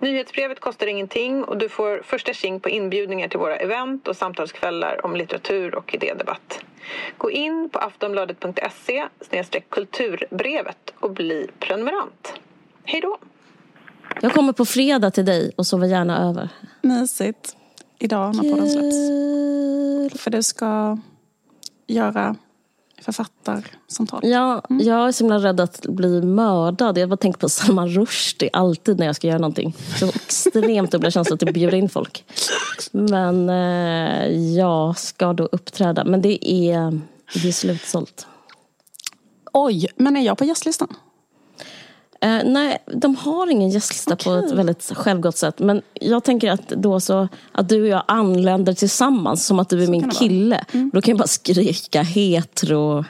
Nyhetsbrevet kostar ingenting och du får första tjing på inbjudningar till våra event och samtalskvällar om litteratur och idédebatt. Gå in på aftonbladet.se kulturbrevet och bli prenumerant. Hej då! Jag kommer på fredag till dig och sover gärna över. Mysigt. Idag när podden släpps. För du ska göra författarsamtal. Ja, mm. jag är så himla rädd att bli mördad. Jag bara tänkt på Salman Rushdie alltid när jag ska göra någonting. Så extremt dubbla känslor att bjuda in folk. Men eh, jag ska då uppträda. Men det är, det är slutsålt. Oj, men är jag på gästlistan? Eh, nej, de har ingen gästlista okay. på ett väldigt självgott sätt. Men jag tänker att då så att du och jag anländer tillsammans som att du är så min kille. Mm. Då kan jag bara skrika hetero,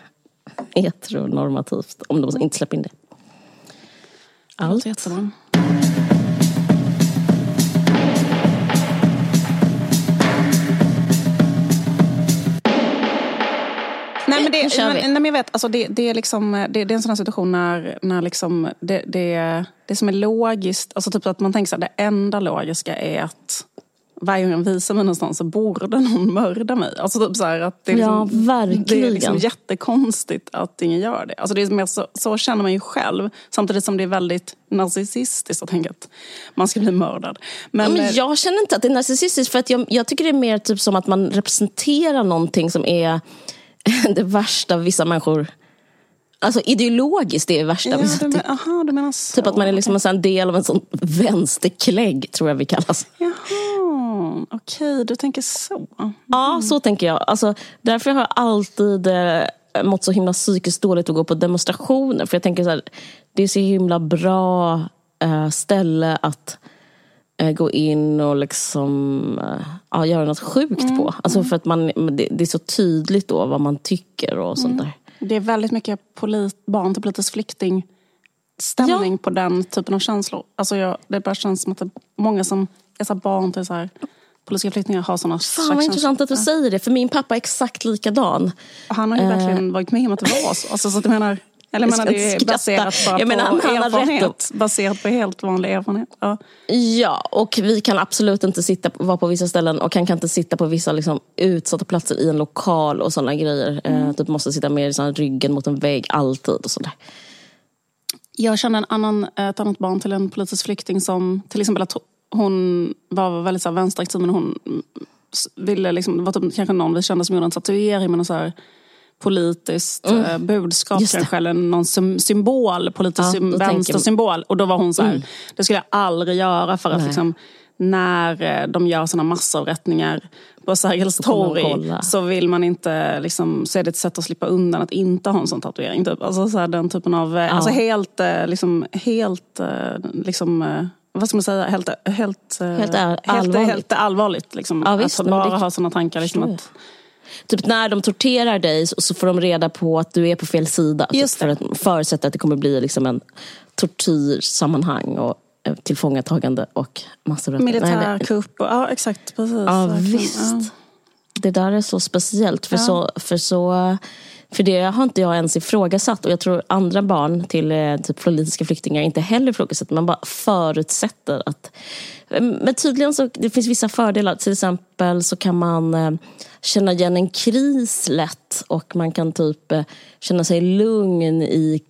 heteronormativt om de inte släpper in det. Allt. Det Nej men, det, men, nej, men jag vet, alltså det, det, är liksom, det, det är en sån här situation när, när liksom det, det, det som är logiskt, alltså typ att man tänker så här, det enda logiska är att varje gång jag visar mig någonstans så borde någon mörda mig. Alltså typ så att det är, liksom, ja, verkligen. det är liksom jättekonstigt att ingen gör det. Alltså det är så, så känner man ju själv. Samtidigt som det är väldigt narcissistiskt att tänka att man ska bli mördad. Men, ja, men eh, jag känner inte att det är narcissistiskt. För att jag, jag tycker det är mer typ som att man representerar någonting som är det värsta vissa Alltså ideologiskt det är det värsta. Ja, du, men, aha, du menar så. Typ att man är liksom en del av en sån vänsterklägg, tror jag vi kallas. Jaha, okej, okay, du tänker så. Mm. Ja, så tänker jag. Alltså, därför har jag alltid eh, mått så himla psykiskt dåligt att gå på demonstrationer. För jag tänker så här, det är så himla bra eh, ställe att gå in och liksom, eh, ja, göra något sjukt mm. på. Alltså för att man, det, det, är så tydligt då vad man tycker och sånt mm. där. Det är väldigt mycket polit, barn till politisk flykting stämning ja. på den typen av känslor. Alltså jag, det bara känns som att det är många som är så barn till så här, politiska flyktingar har sådana Fan vad intressant att du säger det, för min pappa är exakt likadan. Han har ju uh, verkligen varit med om att det var så. Alltså, så att jag menar, eller menar, det är baserat bara menar, på erfarenhet. Baserat på helt vanlig erfarenhet. Ja. ja, och vi kan absolut inte sitta, vara på vissa ställen och han kan inte sitta på vissa liksom, utsatta platser i en lokal och sådana grejer. Eh, mm. Eh, typ måste sitta med liksom, ryggen mot en vägg alltid och sådär. Jag känner en annan, ett annat barn till en politisk flykting som till exempel att hon var väldigt så här, vänsteraktiv men hon ville liksom, det var typ, kanske någon vi kände som gjorde en tatuering någon så här, politiskt mm. Eh, budskap kanske, eller någon symbol, politisk ja, vänstersymbol. Och då var hon så här, mm. det skulle jag aldrig göra för att liksom, när eh, de gör sådana massavrättningar på Sergels torg så vill man inte, liksom, så är det ett sätt att slippa undan att inte ha en sån tatuering. Typ. Alltså så här, den typen av, eh, ja. alltså helt, liksom, helt, liksom, vad ska man säga, helt, helt, helt, allvarligt. helt, helt allvarligt. Liksom, ja, visst, att bara ha sådana tankar. Liksom, att, Typ när de torterar dig så får de reda på att du är på fel sida. Typ, Just typ, för att förutsätta att det kommer bli liksom en tortyrsammanhang och eh, tillfångatagande och massavrättning. Militärkupp, ja exakt. Precis, ja visst. Ja. Det där är så speciellt. För, ja. så, för, så, för det har inte jag ens ifrågasatt. Och jag tror andra barn till eh, typ politiska flyktingar inte heller ifrågasätter. Man bara förutsätter att... Men tydligen så det finns vissa fördelar. Till exempel så kan man eh, känna igen en kris lätt och man kan typ eh, känna sig lugn i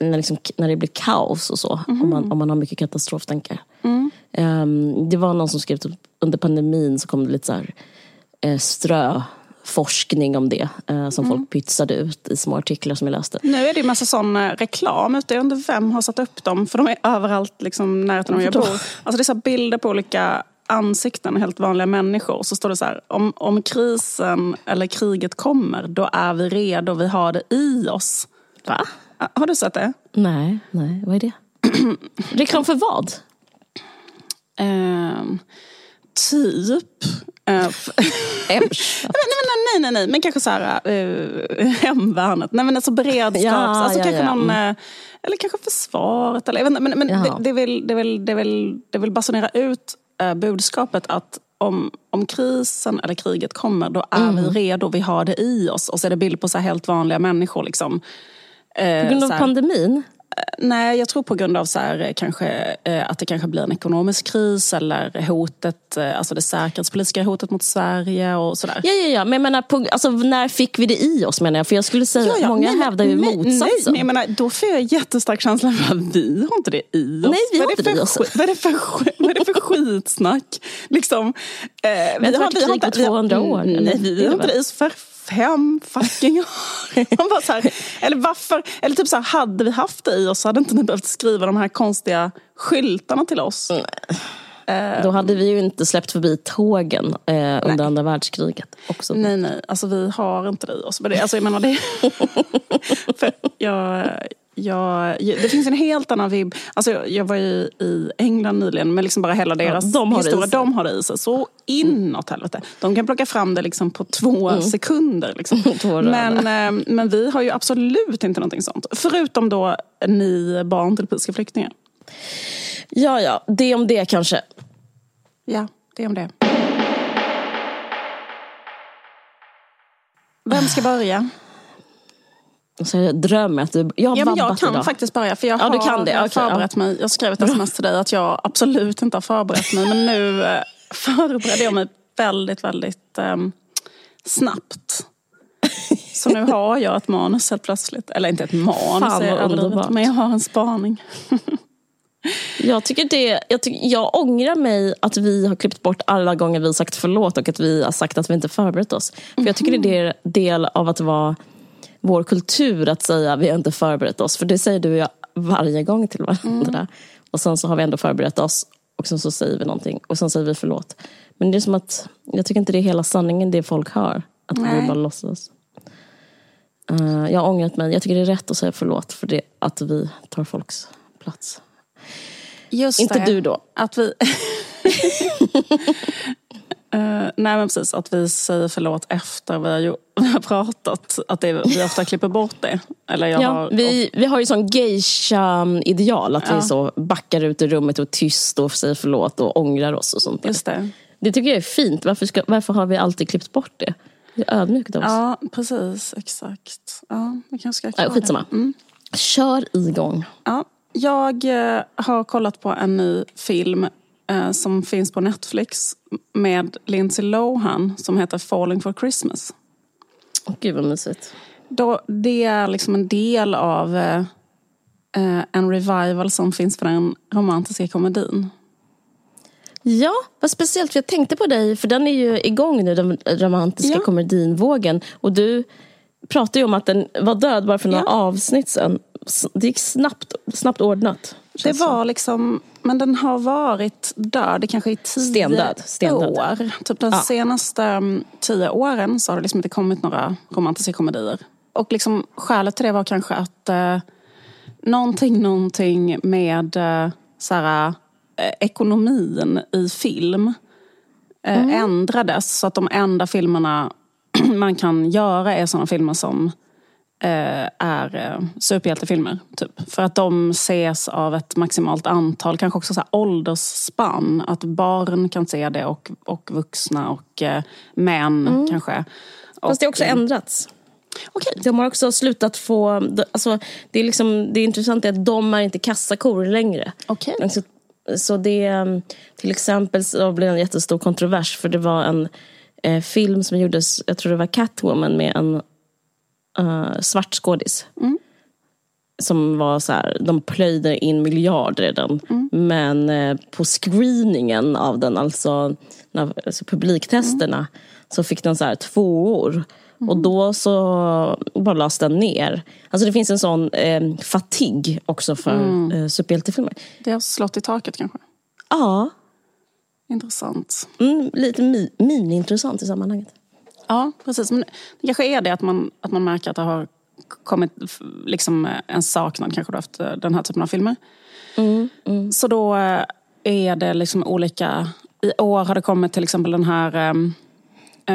när, liksom, när det blir kaos och så. Mm. Om, man, om man har mycket katastroftankar. Mm. Um, det var någon som skrev typ, under pandemin så kom det lite så här, uh, strö forskning om det eh, som mm. folk pytsade ut i små artiklar som jag läste. Nu är det ju massa sån eh, reklam ute. Jag undrar vem har satt upp dem? För de är överallt liksom, närheten av jag bor. Alltså det är så bilder på olika ansikten, helt vanliga människor. Så står det så här, om, om krisen eller kriget kommer, då är vi redo, vi har det i oss. Va? Har du sett det? Nej, nej. vad är det? Reklam för vad? Eh, typ nej, nej, nej, nej, men kanske så här, uh, hemvärnet. Nej men alltså beredskaps, ja, alltså ja, kanske ja. någon, uh, eller kanske försvaret. Eller, men men det, det, vill, det, vill, det, vill, det vill basunera ut uh, budskapet att om, om krisen eller kriget kommer, då är mm. vi redo, vi har det i oss. Och så är det bild på så helt vanliga människor. Liksom. På grund av pandemin? Nej, jag tror på grund av så här, kanske, eh, att det kanske blir en ekonomisk kris eller hotet, eh, alltså det säkerhetspolitiska hotet mot Sverige och sådär. Ja, ja, ja. men jag menar, på, alltså, när fick vi det i oss menar jag? För jag skulle säga ja, ja, många nej, hävdar ju nej, motsatsen. Nej, men jag menar, då får jag jättestark känsla för att vi har inte det i oss. Nej, vi har inte det i oss. Vad är det för, vad är det för skitsnack? Liksom, eh, vi, vi har krig på 200 år. Nej, vi, har inte det i oss fem fucking år. Man bara så här, eller varför? Eller typ så här, hade vi haft det i oss så hade inte ni behövt skriva de här konstiga skyltarna till oss. Mm. Uh, Då hade vi ju inte släppt förbi tågen eh, under nej. andra världskriget. Också. Nej, nej. Alltså vi har inte det i oss. Men det, alltså, jag menar det... för jag, jag, det finns en helt annan vibb. Alltså, jag var ju i England nyligen med liksom bara hela deras ja, de historia. De har det i sig. Så inåt helvete. De kan plocka fram det liksom på två mm. sekunder. Liksom. men, eh, men vi har ju absolut inte någonting sånt. Förutom då ni barn till politiska flyktingar. Ja, ja. Det om det kanske. Ja, det om det. Vem ska börja? Så jag drömmer att du... Jag har ja, men Jag kan idag. faktiskt börja. För jag ja, har kan det. Okay, förberett ja. mig. Jag skrev ett sms till dig att jag absolut inte har förberett mig. Men nu eh, förberedde jag mig väldigt, väldigt eh, snabbt. Så nu har jag ett manus helt plötsligt. Eller inte ett manus, Fan, överdrivet, men jag har en spaning. Jag, tycker det, jag, tycker, jag ångrar mig att vi har klippt bort alla gånger vi sagt förlåt och att vi har sagt att vi inte förberett oss. För Jag tycker det är del av att vara vår kultur att säga vi har inte förberett oss. För det säger du och jag varje gång till varandra. Mm. Och sen så har vi ändå förberett oss och sen så säger vi någonting och sen säger vi förlåt. Men det är som att, jag tycker inte det är hela sanningen det folk hör. Att Nej. vi bara låtsas. Uh, jag har ångrat mig. Jag tycker det är rätt att säga förlåt för det, att vi tar folks plats. Just inte det. du då. Att vi... Uh, nej men precis, att vi säger förlåt efter vi har, ju, vi har pratat. Att det, vi ofta klipper bort det. Eller jag ja, har, vi, vi har ju sån geisha-ideal. Att ja. vi så backar ut ur rummet och tyst och säger förlåt och ångrar oss och sånt. Just det. det tycker jag är fint. Varför, ska, varför har vi alltid klippt bort det? Det är ödmjukt av oss. Ja, precis. Exakt. Ja, vi kanske ska ja, skitsamma. Mm. Kör igång. Ja, jag eh, har kollat på en ny film som finns på Netflix med Lindsay Lohan som heter Falling for Christmas. Gud vad mysigt. Då, det är liksom en del av eh, eh, en revival som finns på den romantiska komedin. Ja, vad speciellt. För jag tänkte på dig, för den är ju igång nu, den romantiska ja. komedinvågen. Och du pratade ju om att den var död bara för några ja. avsnitt sen. Det gick snabbt, snabbt ordnat. Det var liksom, men den har varit död i kanske i tio Stendöd. Stendöd. år. Typ de ja. senaste um, tio åren så har det liksom inte kommit några romantiska komedier. Och liksom, skälet till det var kanske att eh, någonting, någonting med eh, såhär, eh, ekonomin i film eh, mm. ändrades. Så att de enda filmerna man kan göra är sådana filmer som är eh, superhjältefilmer. Typ. För att de ses av ett maximalt antal, kanske också så här åldersspann. Att barn kan se det och, och vuxna och eh, män mm. kanske. Fast det har också ändrats. Okay. De har också slutat få... Alltså, det, är liksom, det är att de är inte kassakor längre. Okay. Alltså, så det, till exempel så blev det en jättestor kontrovers för det var en eh, film som gjordes, jag tror det var Catwoman med en uh, svart skådis. Mm. Som var så här, de plöjde in miljarder redan. Mm. Men uh, på screeningen av den, alltså, när, alltså publiktesterna, mm. så fick den så här tvåor. Och mm. då så bara lades den ner. Alltså det finns en sån eh, fatig också för mm. eh, superhjältefilmer. Det har slått i taket kanske? Ja. Intressant. Mm, lite mi mini-intressant i sammanhanget. Ja, precis. Men det kanske är det att man, att man märker att det har kommit liksom en saknad kanske då efter den här typen av filmer. Mm, mm. Så då eh, är det liksom olika I år har det kommit till exempel den här...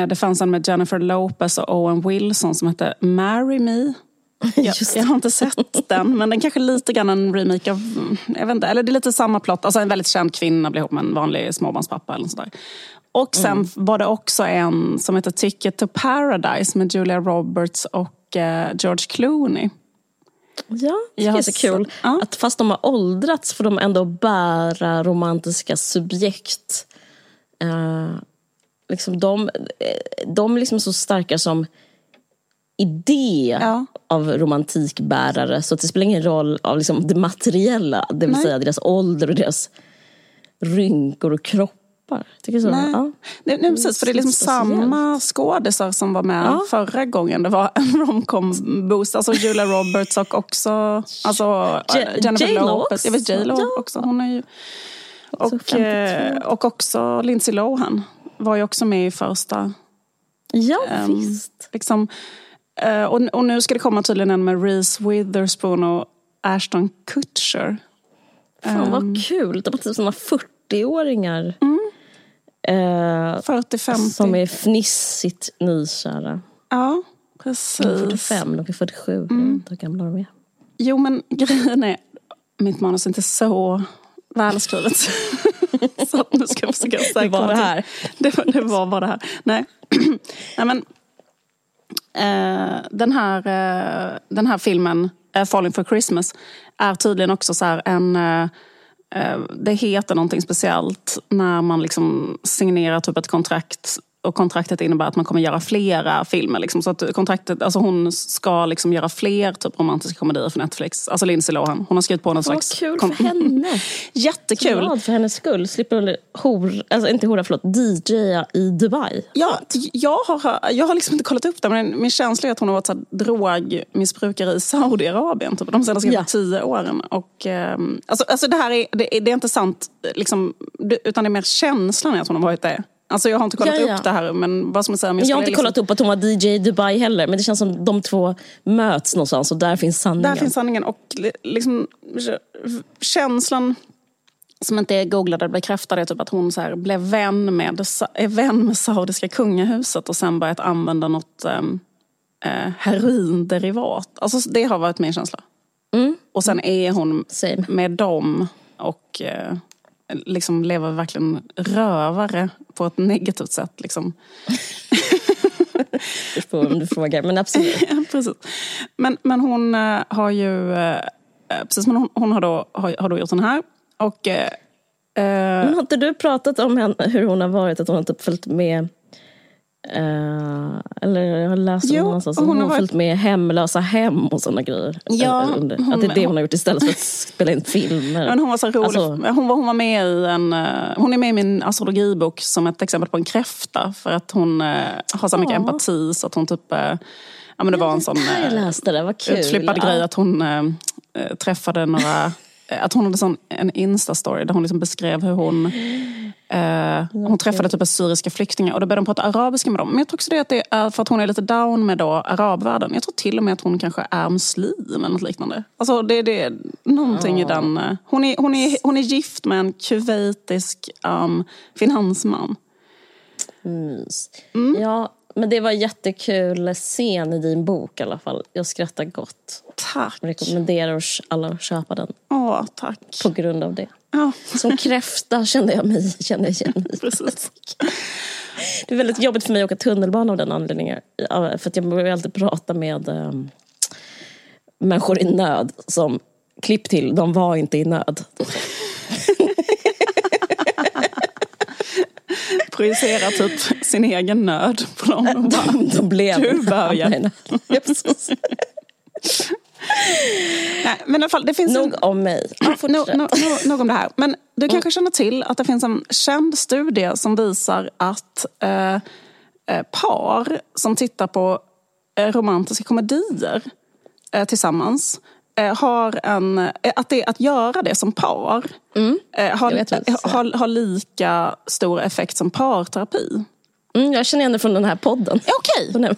Det fanns en med Jennifer Lopez och Owen Wilson som hette Marry Me. Jag, jag, har inte sett den, men den kanske är lite grann en remake av... Jag vet inte, eller det är lite samma plott. Alltså en väldigt känd kvinna blir ihop med en vanlig småbarnspappa. Eller sådär. Och sen mm. var det också en som heter Ticket to Paradise med Julia Roberts och uh, George Clooney. Ja, det är så kul. Ja. Att fast de har åldrats får de ändå bära romantiska subjekt. Uh, liksom de, de är liksom så starka som idé ja. av romantikbärare. Så det spelar ingen roll av liksom det materiella, det vill Nej. säga deras ålder och deras rynkor och kroppar. Tycker så. Nej. Ja. Nej, nej, precis, för det är liksom samma skådisar som var med ja. förra gången. Det var en romcom boost, alltså Julia Roberts och också alltså, Jennifer Lopez. Jag vet J.Lo ja. också. Hon är ju, och, eh, och också Lindsay Lohan var ju också med i första. Ja, um, visst. Liksom, Uh, och, och, nu ska det komma tydligen en med Reese Witherspoon och Ashton Kutcher. Fan um, vad ehm. kul, de är typ sådana 40-åringar. Mm. Uh, 40-50. Som är fnissigt nykära. Ja, precis. De är 45, de är 47. Mm. Jag vet inte hur gamla de är. Jo men grejen är, mitt manus är inte så välskrivet. så nu ska jag försöka säga Det var det här. Det var, det var bara det här. Nej. Nej men Eh, den, här, eh, den här filmen, eh, Falling for Christmas, är tydligen också så en... Eh, det heter någonting speciellt när man liksom signerar typ ett kontrakt och kontraktet innebär att man kommer göra flera filmer. Liksom. Så att kontraktet, alltså hon ska liksom göra fler typ romantiska komedier för Netflix. Alltså Lindsay Lohan. Hon har skrivit på någon Vad slags... kul för henne! Jättekul! Glad för hennes skull. Slipper hon hor, alltså inte hora, förlåt, DJa i Dubai. Ja, jag har, jag har liksom inte kollat upp det men min känsla är att hon har varit så drogmissbrukare i Saudiarabien typ, de senaste ja. tio åren. Och, eh, alltså, alltså det här är, det, det är inte sant, liksom, utan det är mer känslan att hon har varit det. Alltså jag har inte kollat ja, ja. upp det här. Men vad som säger, jag, jag har inte liksom... kollat upp att hon var DJ i Dubai heller. Men det känns som de två möts någonstans och där finns sanningen. Där finns sanningen. Och liksom, känslan som inte är googlade bekräftade är typ att hon så här, blev vän med, är vän med saudiska kungahuset och sen börjat använda något um, uh, heroinderivat. Alltså det har varit min känsla. Mm. Och sen är hon Same. med dem och uh, liksom lever verkligen rövare på ett negativt sätt. Liksom. det får om du frågar, men absolut. ja, precis. Men, men hon äh, har ju, äh, precis, men hon, hon, har, då, har, har då gjort den här. Och, äh, men har inte du pratat om henne, hur hon har varit, att hon har typ följt med Uh, eller jag har läst jo, någonstans hon, hon har varit... följt med hemlösa hem och sådana grejer. Ja, hon, att det är det hon har gjort istället för att spela in filmer. Men hon var så rolig. Alltså, hon, var, hon var med i en, uh, hon är med i min astrologibok som ett exempel på en kräfta. För att hon uh, har så mycket empati så att hon typ Ja, men det var en sån jag läste det, vad kul. utflippad ja. grej att hon träffade några att hon hade sån, en Insta-story där hon liksom beskrev hur hon Eh, hon träffade typ syriska flyktingar och då började de prata arabiska med dem. Men jag tror också det att det är för att hon är lite down med då arabvärlden. Jag tror till och med att hon kanske är muslim eller något liknande. Alltså det, det är någonting ja. i den. Eh, hon är, hon, är, hon är gift med en kuvaitisk um, finansman. Mm. Ja, men det var jättekul scen i din bok i alla fall. Jag skrattar gott. Tack. Jag rekommenderar alla att köpa den. Åh, tack. På grund av det. Ja. Som kräfta kände jag mig kände igen mig. Precis. Det är väldigt jobbigt för mig att åka tunnelbana av den anledningen. För att jag börjar alltid prata med um, människor i nöd som klipp till, de var inte i nöd. Projicera typ sin egen nöd på dem. De, de, de blev du börjar. Nej, men i alla fall, det finns nog en... om mig. Ja, nog, nog, nog om det här. Men du kanske mm. känner till att det finns en känd studie som visar att eh, eh par som tittar på eh, romantiska komedier eh, tillsammans har en, eh, att, det, att göra det som par mm. har, har, har, lika stor effekt som parterapi. Mm, jag känner igen det från den här podden. Okej. Okay.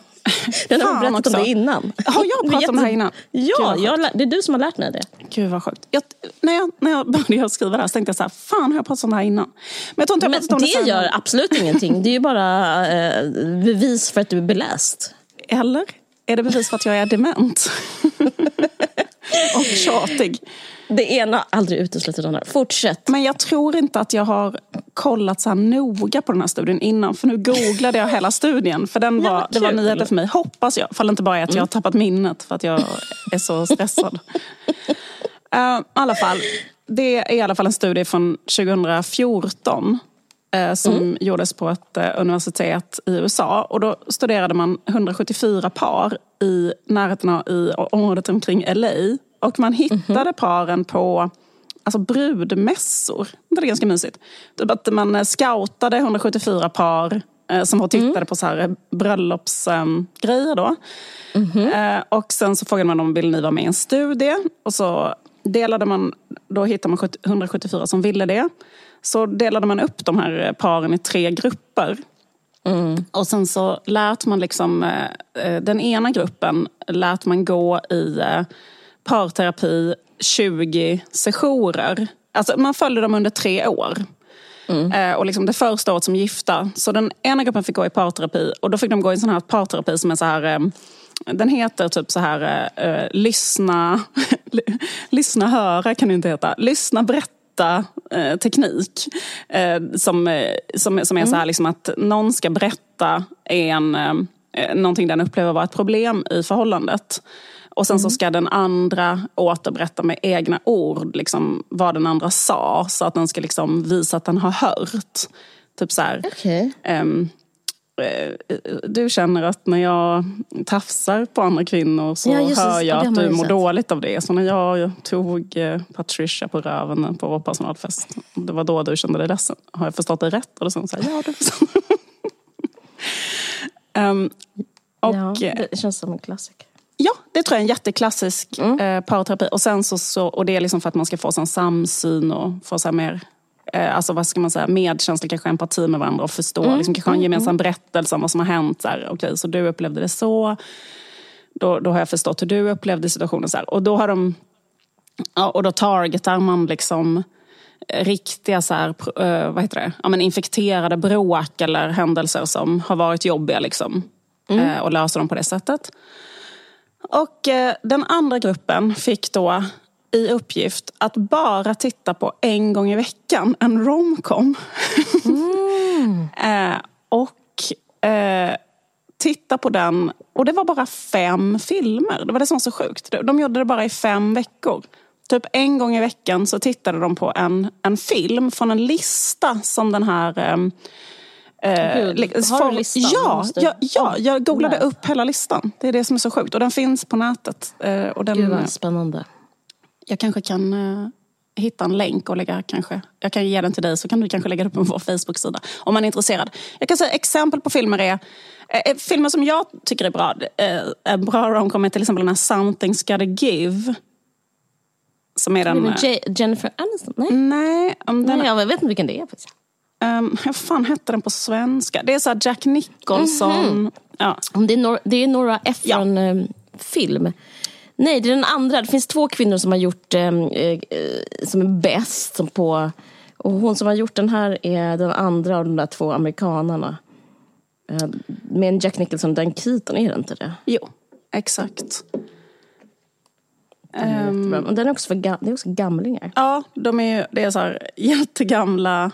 Den har Fan vi berättat också. om det innan. Har jag pratat om det här innan? Ja, jag, har det är du som har lärt mig det. Gud vad sjukt. Jag, när, jag, när jag började skriva det här så tänkte jag så här, fan har jag pratat om det här innan? Men jag tror inte jag pratat om det det gör absolut ingenting. Det är ju bara eh, bevis för att du är beläst. Eller? Är det bevis för att jag är dement? Och tjatig. Det ena aldrig utesluter det andra. Fortsätt. Men jag tror inte att jag har kollat så här noga på den här studien innan. För nu googlade jag hela studien. För den Ja, var, vad det var nyheter för mig, hoppas jag. Fall inte bara är att jag har tappat minnet för att jag är så stressad. Eh, I alla fall, det är i alla fall en studie från 2014 eh, som gjordes på ett eh, universitet i USA. Och då studerade man 174 par i närheten av i området omkring LA. Och man hittade paren på alltså brudmässor. Det är ganska mysigt. Typ att man eh, scoutade 174 par eh, som var och tittade på så här eh, bröllopsgrejer ehm, -hmm. Eh, och sen så frågade man om vill ni vara med i en studie? Och så delade man, då hittade man 174 som ville det. Så delade man upp de här eh, paren i tre grupper. Och sen så lät man liksom, eh, eh, den ena gruppen lät man gå i eh, parterapi 20 sessioner. Alltså man följde dem under tre år. Eh, och liksom det första året som gifta. Så den ena gruppen fick gå i parterapi och då fick de gå i en sån här parterapi som är så här eh, den heter typ så här, eh, eh, lyssna, lyssna höra kan det inte heta. Lyssna berätta eh, teknik. Eh, som, som, som är så här liksom att någon ska berätta en, eh, någonting den upplever vara ett problem i förhållandet. Och sen så ska den andra återberätta med egna ord liksom, vad den andra sa. Så att den ska liksom visa att den har hört. Typ så här. Okej. ehm, eh, du känner att när jag tafsar på andra kvinnor så Ja, just hör jag att du mår sett. dåligt av det. Så när jag tog eh, Patricia på röven på vår personalfest, det var då du kände dig ledsen. Har jag förstått det rätt? Och då sa hon så här, ja du förstår. Ehm, och, ja, det känns som en klassiker. Ja, det tror jag är en jätteklassisk eh, parterapi. Och, sen så, så, och det är liksom för att man ska få sån samsyn och få så mer eh, alltså vad ska man säga, medkänsla, kanske empati med varandra och förstå. Liksom, kanske ha en gemensam berättelse om vad som har hänt. Så här, Okej, så du upplevde det så. Då, då har jag förstått hur du upplevde situationen. Så här. Och då har de Ja, och då targetar man liksom eh, riktiga så här, eh, vad heter det? Ja, men infekterade bråk eller händelser som har varit jobbiga. Liksom, eh, och löser dem på det sättet. Och eh, den andra gruppen fick då i uppgift att bara titta på en gång i veckan en romcom. eh, och eh, titta på den. Och det var bara fem filmer. Det var det som var så sjukt. De- De gjorde det bara i fem veckor. Typ en gång i veckan så tittade de på en, en film från en lista som den här... eh, Gud, har du listan? Ja, ja, ja, jag googlade Nej. upp hela listan. Det är det som är så sjukt. Och den finns på nätet. Eh, och den, Gud vad spännande. jag kanske kan eh, hitta en länk och lägga kanske. Jag kan ge den till dig så kan du kanske lägga den på vår Facebook-sida. Om man är intresserad. Jag kan säga exempel på filmer är eh, filmer som jag tycker är bra. Eh, en bra romcom är till exempel den här Something's gotta give. Som är den... eh, Jennifer Aniston? Nej, Nej, om den, Nej jag vet inte vilken det är. faktiskt. Um, hur fan hette den på svenska? Det är så Jack Nicholson. Ja. Det är, Nor- det är Nora Ephron-film. Nej, det är den andra. Det finns två kvinnor som har gjort eh, eh, som är bäst som på... Och hon som har gjort den här är den andra av de där två amerikanarna. Eh, med en Jack Nicholson och Dan Keaton, är det inte det? Jo, exakt. Den är. Men den är också för det är också gamlingar. Ja, de är, det är så här jättegamla...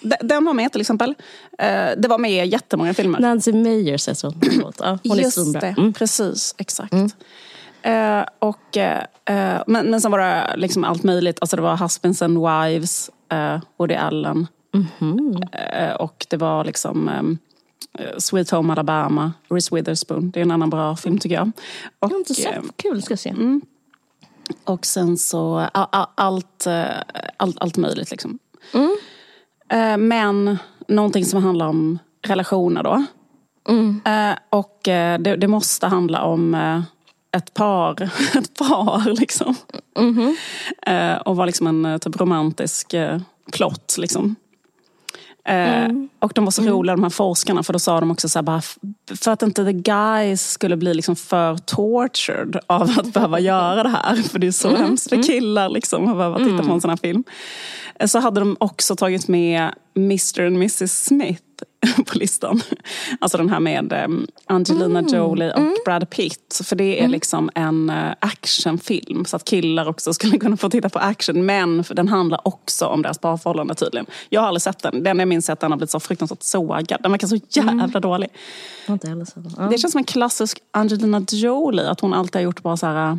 de- den var med till exempel. Eh, det var med i jättemånga filmer. Nancy Meyers. Ja, hon är Just svinbra. det, Mm. precis. Exakt. Eh, och, eh, eh, men, men sen var det liksom allt möjligt. Alltså det var Husbands and Wives, uh, Woody Allen. Mhm. Eh, och det var liksom eh, Sweet Home Alabama, Reese Witherspoon. Det är en annan bra film tycker jag. Och, Jag har inte sett. Kul, ska se. och sen så allt, allt, allt möjligt liksom. Mm. Men någonting som handlar om relationer då. Mm. Och eh, det, det måste handla om ett par, ett par liksom. Mhm. Eh, Och vara liksom en typ romantisk plott liksom. Eh, och de var så roliga de här forskarna för då sa de också så här, bara, för att inte the guys skulle bli liksom för tortured av att behöva göra det här. För det är så hemskt för killar liksom, att behöva titta på en sån här film. Eh, Så hade de också tagit med Mr and Mrs Smith på listan. Alltså den här med eh, Angelina Jolie och Brad Pitt. För det är liksom en eh, actionfilm. Så att killar också skulle kunna få titta på action. Men den handlar också om deras parförhållande tydligen. Jag har aldrig sett den. Den jag minns är att den har blivit så fruktansvärt sågad. Den verkar så jävla dålig. Inte heller sett den. Ja. Det känns som en klassisk Angelina Jolie. Att hon alltid har gjort bara så här äh,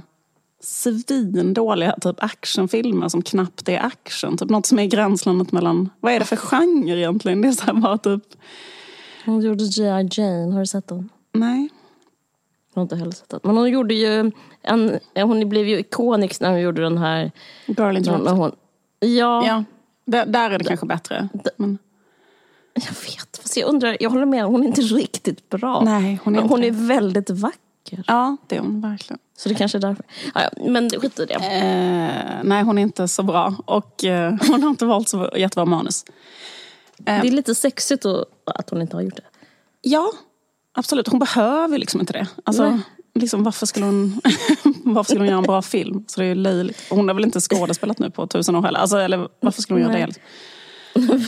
svindåliga typ actionfilmer som knappt är action. Typ något som är i gränslandet mellan, vad är det för genre egentligen? Det är så bara typ, Hon gjorde G.I. Jane, har du sett den? nej. Jag har inte heller sett den. Men hon gjorde ju en, hon blev ju ikonisk när hon gjorde den här... Girl När Interrupt. hon, ja, Ja, där, där är det kanske bättre. Men, jag vet. Fast jag undrar, jag håller med, hon är inte riktigt bra. Nej, hon är hon är väldigt vacker. ja, det är hon verkligen. Så det kanske är därför. Ja, ja, men skit i det. Eh, nej, hon är inte så bra. Och eh, hon har inte valt så jättebra manus. Det är lite sexigt att, att hon inte har gjort det. Ja, absolut. Hon behöver liksom inte det. Alltså, Nej. liksom, varför, skulle hon, varför skulle hon göra en bra film? Så det är ju löjligt. Hon har väl inte skådespelat nu på tusen år heller. Alltså, eller varför skulle hon göra det?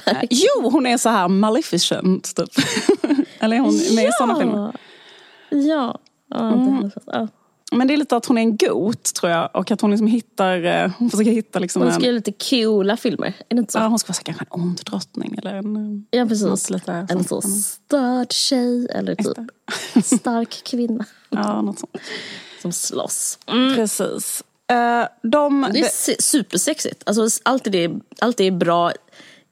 Eh, jo, hon är så här Maleficent typ. eller är hon med i sådana filmer? Ja. ja, sett. ja. Men det är lite att hon är en got tror jag. Och att hon liksom hittar, eh, hon försöker hitta liksom Hon en... ska göra lite coola filmer. Är det inte så? Ja, hon ska vara kanske en ond drottning eller en... eh, Ja, precis. lite En så sånt. störd tjej eller typ stark kvinna Ja, något sånt. som slåss. Precis. Eh, de, Det är se- supersexigt. Alltså, allt, är det, allt är bra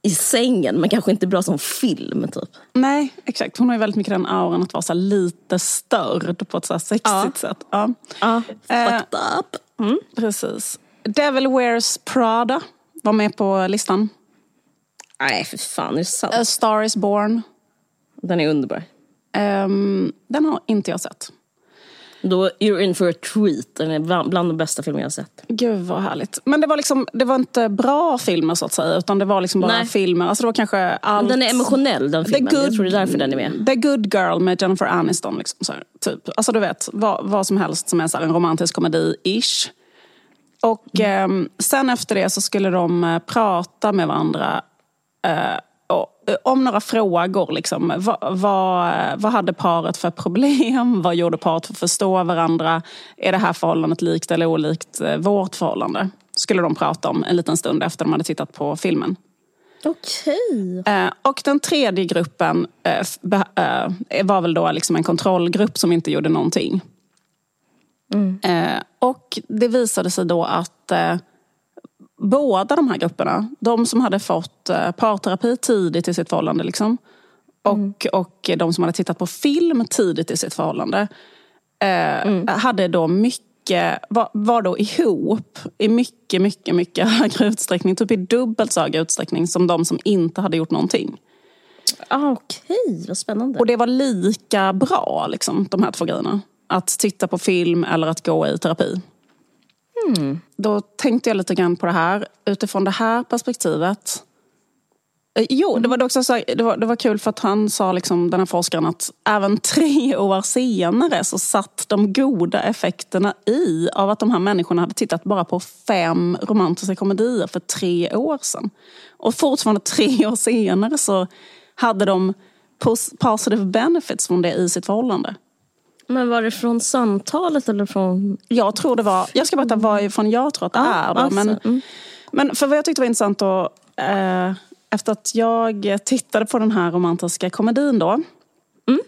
i sängen men kanske inte bra som film. Typ. Nej, exakt. Hon har ju väldigt mycket den auran att vara så lite störd på ett så sexigt Ja. sätt. Ja, Ja, Eh, fucked up. Mm. precis. Devil Wears Prada var med på listan. Nej, för fan. Är det sant? A Star Is Born. Den är underbar. Ehm, den har inte jag sett. Då you're in for a treat. Den är bland bland de bästa filmer jag har sett. Gud vad härligt. Men det var, liksom, det var inte bra filmer så att säga. Utan det var liksom bara Nej. filmer. Alltså det var kanske allt... Den är emotionell den filmen. Jag tror det är därför den är med. The Good Girl med Jennifer Aniston. Liksom, så här, typ. Alltså du vet, vad, vad som helst som är så här, en romantisk komedi-ish. Och ehm, sen efter det så skulle de eh, prata med varandra eh, eh, om några frågor. Liksom. Vad, vad, vad hade paret för problem? Vad gjorde paret för att förstå varandra? Är det här förhållandet likt eller olikt eh, vårt förhållande? Skulle de prata om en liten stund efter de hade tittat på filmen. Okej. Eh, och den tredje gruppen eh, eh, var väl då liksom en kontrollgrupp som inte gjorde någonting. Eh, och det visade sig då att eh, båda de här grupperna, de som hade fått eh, parterapi tidigt i sitt förhållande liksom, och, och de som hade tittat på film tidigt i sitt förhållande eh, hade då mycket, var, var då ihop i mycket, mycket, mycket högre utsträckning, typ i dubbelt så hög utsträckning som de som inte hade gjort någonting. Ah, Okej, vad spännande. Och det var lika bra, liksom, de här två grejerna. Att titta på film eller att gå i terapi. Då tänkte jag lite grann på det här utifrån det här perspektivet. Eh, Jo, det var också så, det, var, det var kul för att han sa, liksom, den här forskaren, att även tre år senare så satt de goda effekterna i av att de här människorna hade tittat bara på fem romantiska komedier för tre år sedan. Och fortfarande tre år senare så hade de pos- positive benefits från det i sitt förhållande. Men var det från samtalet eller från... Jag tror det var, jag ska berätta varifrån jag tror att det Ja, är. Då, alltså, men, mm. men för vad jag tyckte var intressant då, eh, efter att jag tittade på den här romantiska komedin då, Mm.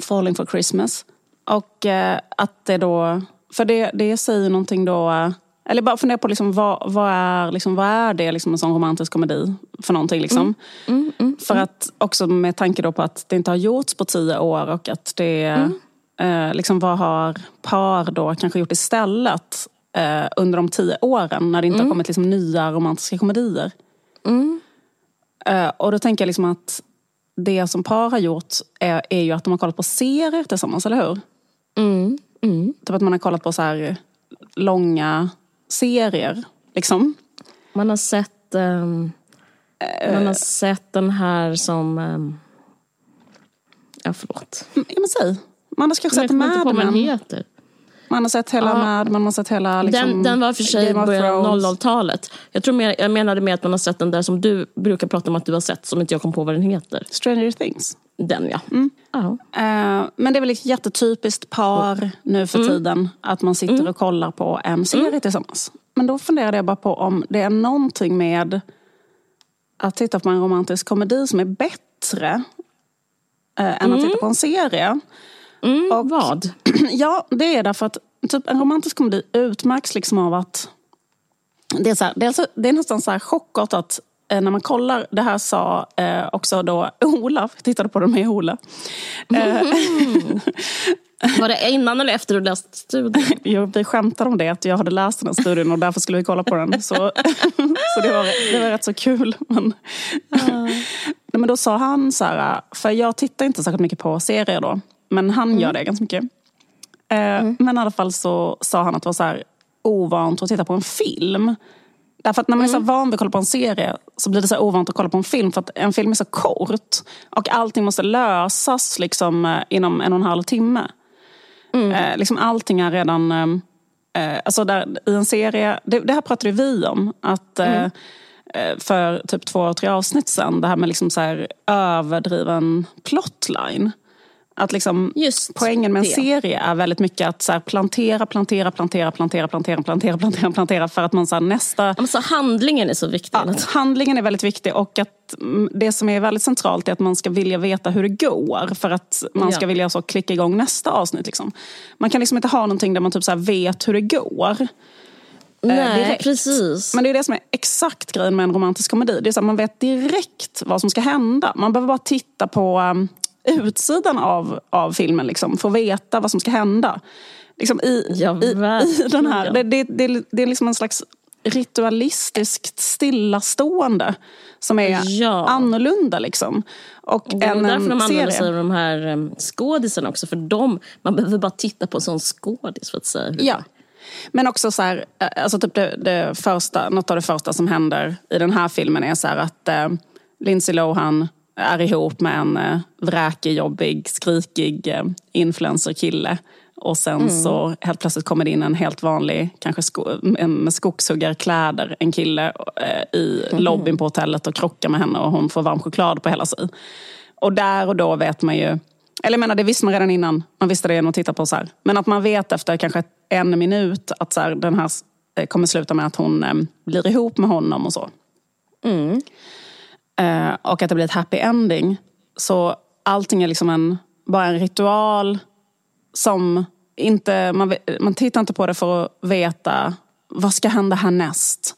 Falling for Christmas. Och eh, att det då, för det, det säger någonting då, eh, eller bara fundera på liksom, vad, vad, är, liksom, vad är det liksom, en sån romantisk komedi för någonting liksom. Mm, För att också med tanke då på att det inte har gjorts på tio år och att det, eh, liksom vad har par då kanske gjort istället eh, under de tio åren när det inte har kommit liksom, nya romantiska komedier. Eh, och då tänker jag liksom att det som par har gjort är, är ju att de har kollat på serier tillsammans, eller hur? Mm, mm. Typ att man har kollat på så här långa serier. Liksom. Man har sett... ehm, Man har sett den här som... ehm, Ja, förlåt. Ja, men säg. Man har kanske sett Mad Men. heter. Man har sett hela Ja. Mad, man har sett hela liksom, den, den var för sig i början av Thrones. 00-talet. Jag, tror mer, jag menade med att man har sett den där som du brukar prata om att du har sett, som inte jag kom på vad den heter. Stranger Things. Den ja. Mm. Eh, men det är väl ett jättetypiskt par nu för tiden. Att man sitter och kollar på en serie tillsammans. Men då funderade jag bara på om det är någonting med att titta på en romantisk komedi som är bättre eh, än att titta på en serie. Mm, vad? Ja, det är därför att typ, en romantisk komedi utmärks liksom av att det är, så här, det är, alltså, det är nästan så här chockartat eh, när man kollar. Det här sa eh, också då Ola, jag tittade på den med Ola. Eh, Var det innan eller efter du läst studien? Jo, vi skämtade om det, att jag hade läst den här studien och därför skulle vi kolla på den. Så, så det, var, det var rätt så kul. Men, Nej, men då sa han så här, för jag tittar inte särskilt mycket på serier då, men han gör det ganska mycket. Eh, Men i alla fall så sa han att det var så här ovant att titta på en film. Därför att när man är så van vid att kolla på en serie så blir det så ovant att kolla på en film för att en film är så kort. Och allting måste lösas liksom, eh, inom en och en halv timme. Eh, liksom allting är redan... Eh, alltså där, I en serie, det, det här pratade vi om. Att, eh, eh, för typ två, tre avsnitt sen. Det här med liksom så här överdriven plotline. Att liksom, Just poängen med en det. serie är väldigt mycket att så här plantera, plantera, plantera, plantera, plantera, plantera, plantera, plantera för att man så här nästa Alltså, handlingen är så viktig. Ja, handlingen är väldigt viktig och att mm, det som är väldigt centralt är att man ska vilja veta hur det går för att man ska Ja. vilja så klicka igång nästa avsnitt. Liksom. Man kan liksom inte ha någonting där man typ så här vet hur det går. Nej, direkt. precis. Men det är det som är exakt grejen med en romantisk komedi. Det är så man vet direkt vad som ska hända. Man behöver bara titta på um, utsidan av, av filmen liksom, att veta vad som ska hända. Liksom i, Ja, i, i den här, det, det, det, det är liksom en slags ritualistiskt stillastående som är Ja. annorlunda. Liksom. Och Det är en, därför de använder sig av de här skådisarna också. För de, man behöver bara titta på en sån skådis för att säga hur Ja. Men också så här, alltså typ det, det första, något av det första som händer i den här filmen är så att eh, Lindsay Lohan är ihop med en eh, vräkig, jobbig, skrikig eh, influencer-kille. Och sen så helt plötsligt kommer det in en helt vanlig, kanske sko- en med skogshuggarkläder, en kille eh, i lobbyn på hotellet och krockar med henne och hon får varm choklad på hela sig. Och där och då vet man ju, eller jag menar det visste man redan innan, man visste det genom att titta på så här. Men att man vet efter kanske en minut att så här, den här eh, kommer sluta med att hon eh, blir ihop med honom och så. Eh, och att det blir ett happy ending. Så allting är liksom en, bara en ritual som inte, man, man tittar inte på det för att veta vad ska hända härnäst.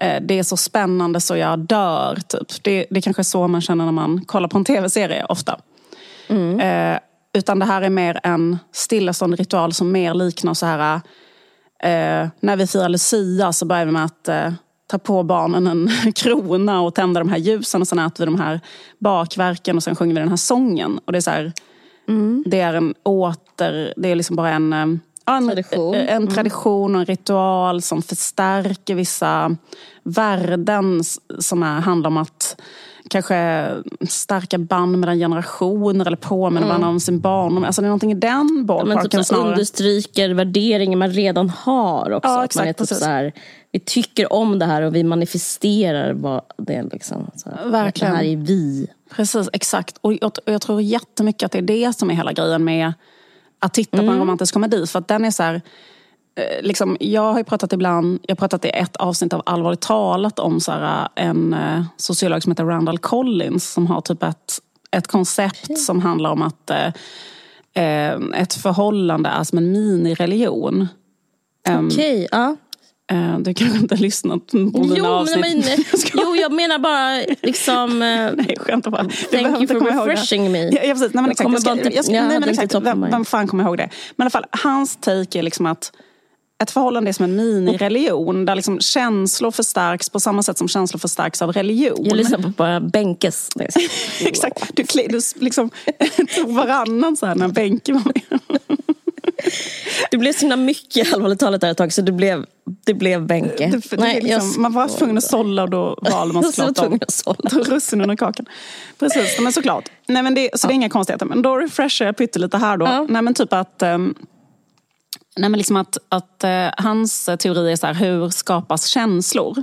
Eh, Det är så spännande så jag dör. Typ. Det, det är kanske är så man känner när man kollar på en tv-serie ofta. Eh, utan det här är mer en stillastående ritual som mer liknar så här... Eh, när vi firar Lucia så börjar vi med att eh, ta på barnen en krona och tända de här ljusen och sen äter vi de här bakverken och sen sjunger vi den här sången. Och det är så här, det är en åter... Det är liksom bara en... eh, En Tradition. eh, en tradition och en ritual som förstärker vissa värden som är, handlar om att kanske stärka band mellan generationer eller påminna varandra om sin barndom. Alltså det är någonting i den ballparken typ så här snarare. understryker värderingar man redan har också. Ja, att man är exakt, typ precis. så här, vi tycker om det här och vi manifesterar vad det är. Liksom, så här, Verkligen. Det här är vi. Precis, exakt. Och jag, och jag tror jättemycket att det är det som är hela grejen med att titta på en romantisk komedi. För att den är så här, liksom, jag har ju pratat ibland, jag har pratat i ett avsnitt av Allvarligt talat om så här, en eh, sociolog som heter Randall Collins som har typ ett, ett koncept som handlar om att eh, eh, ett förhållande är som en minireligion. Okej, ja. Eh, du kanske inte har lyssnat på Jo, avsnitt. men, jo, jag menar bara liksom... eh, Nej, jag skämtar bara. Du behöver you inte for refreshing me. Ja, ja, precis. Nej, men Jag exakt. Jag ska, jag ska, jag nej, hade men exakt. Vem, vem fan kommer ihåg det? Men i alla fall, hans take är liksom att ett förhållande är som en minireligion där liksom känslor förstärks på samma sätt som känslor förstärks av religion. Jag lyssnar på bara Benkes. Exakt. Du, kli- du liksom tog varannan så här när Benke var med. det blev så himla mycket allvarligt talat där ett tag så det blev, det blev bänke. Det, det Nej, liksom, jag, man var tvungen att sålla och då valde man såklart de russinen ur kakan. Precis, men såklart. Nej, men det, så ja. det är inga konstigheter. Men då refreshar jag pyttelite här då. Ja. Nej men typ att um, Nej, men liksom att, att uh, hans teori är så här, hur skapas känslor?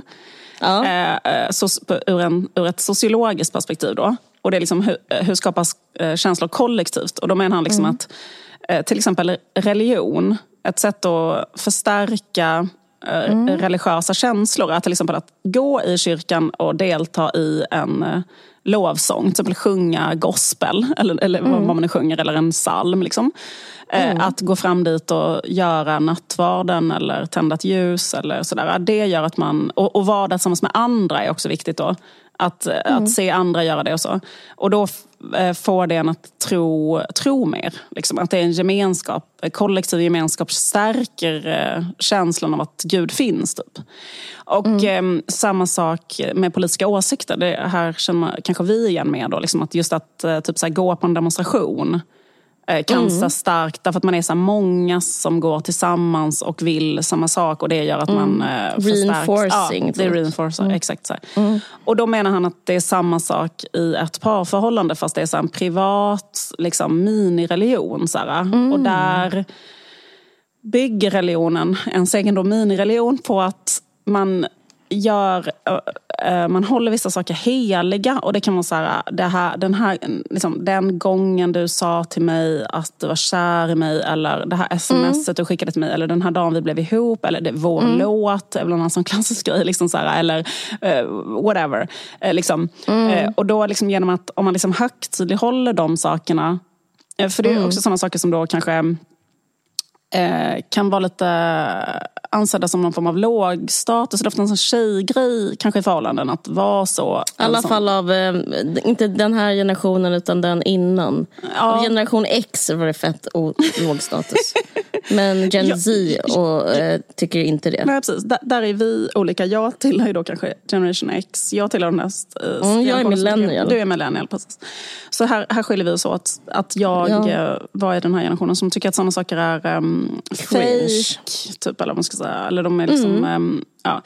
Ja. Uh, så, ur, en, ur ett sociologiskt perspektiv då. Och det är liksom hur, hur skapas uh, känslor kollektivt? Och då menar han liksom mm. att till exempel religion, ett sätt att förstärka mm. religiösa känslor är till exempel att gå i kyrkan och delta i en lovsång, till exempel sjunga gospel, eller, eller mm. vad man nu sjunger, eller en psalm. Liksom. Mm. Att gå fram dit och göra nattvarden eller tända ett ljus eller sådär. Det gör att man, och, och vara där tillsammans med andra är också viktigt då. Att, eh, mm. att se andra göra det och så. Och då eh, får det en att tro, tro mer. Liksom. Att det är en gemenskap, kollektiv gemenskap stärker känslan av att Gud finns. Typ. Och mm. eh, samma sak med politiska åsikter. Det här känner man, kanske vi igen med. Då, liksom att just att typ, så här, gå på en demonstration Eh, cancer mm. starkt därför att man är så många som går tillsammans och vill samma sak och det gör att man mm. eh, förstärks. Reinforcing. Ja, det är reinforcing, mm. exakt så mm. Och då menar han att det är samma sak i ett parförhållande fast det är så en privat liksom, minireligion. Så mm. Och där bygger religionen, ens egen då minireligion, på att man gör, man håller vissa saker heliga och det kan vara så här, det här, den, här liksom, den gången du sa till mig att du var kär i mig eller det här smset mm. du skickade till mig eller den här dagen vi blev ihop eller det, vår mm. låt väl en sån klassisk grej liksom så här, eller uh, whatever. Uh, liksom. Mm. Uh, och då liksom genom att om man liksom högtidlighåller de sakerna för det är mm. också sådana saker som då kanske kan vara lite ansedda som någon form av låg status. Det är ofta en sån tjejgrej kanske i förhållanden att vara så. I alla sån. fall av, eh, inte den här generationen utan den innan. Ja. Av generation X var det fett låg status. Men Gen Z och, äh, tycker inte det. Nej, precis. Där, där, är vi olika. Jag tillhör ju då kanske Generation X. Jag tillhör den näst... Äh, mm, jag är millennial. Du är millennial, precis. Så här, här skiljer vi oss åt. Att jag ja. var i den här generationen som tycker att sådana saker är um, fake. Typ, eller vad man ska säga. Eller de är liksom... Mm. Um, ja.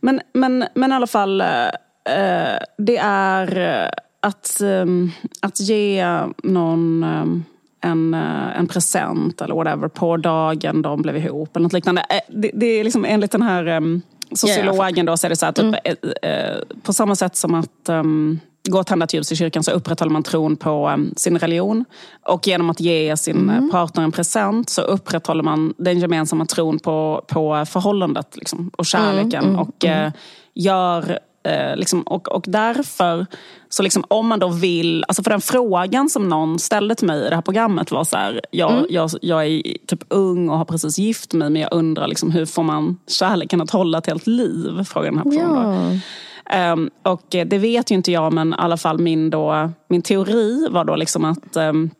men, men, men i alla fall, uh, det är att, um, att ge någon um, en, eh, en present eller whatever på dagen de blev ihop. Eller något liknande. Eh, det, det är liksom enligt den här sociologen då så är det så här, typ, mm. uh, på samma sätt som att um, gå och tända ett ljus i kyrkan så upprätthåller man tron på um, sin religion. Och genom att ge sin mm. partner en present så upprätthåller man den gemensamma tron på, på förhållandet liksom, och kärleken. Mm, mm, och uh, gör Eh, liksom, och, och därför, så liksom, om man då vill, alltså för den frågan som någon ställde till mig i det här programmet var så här, jag, mm. jag, jag är typ ung och har precis gift mig men jag undrar liksom, hur får man kärleken att hålla ett helt liv? Frågar den här personen. Ja. Um, och det vet ju inte jag men i alla fall min, då, min teori var då liksom att, um,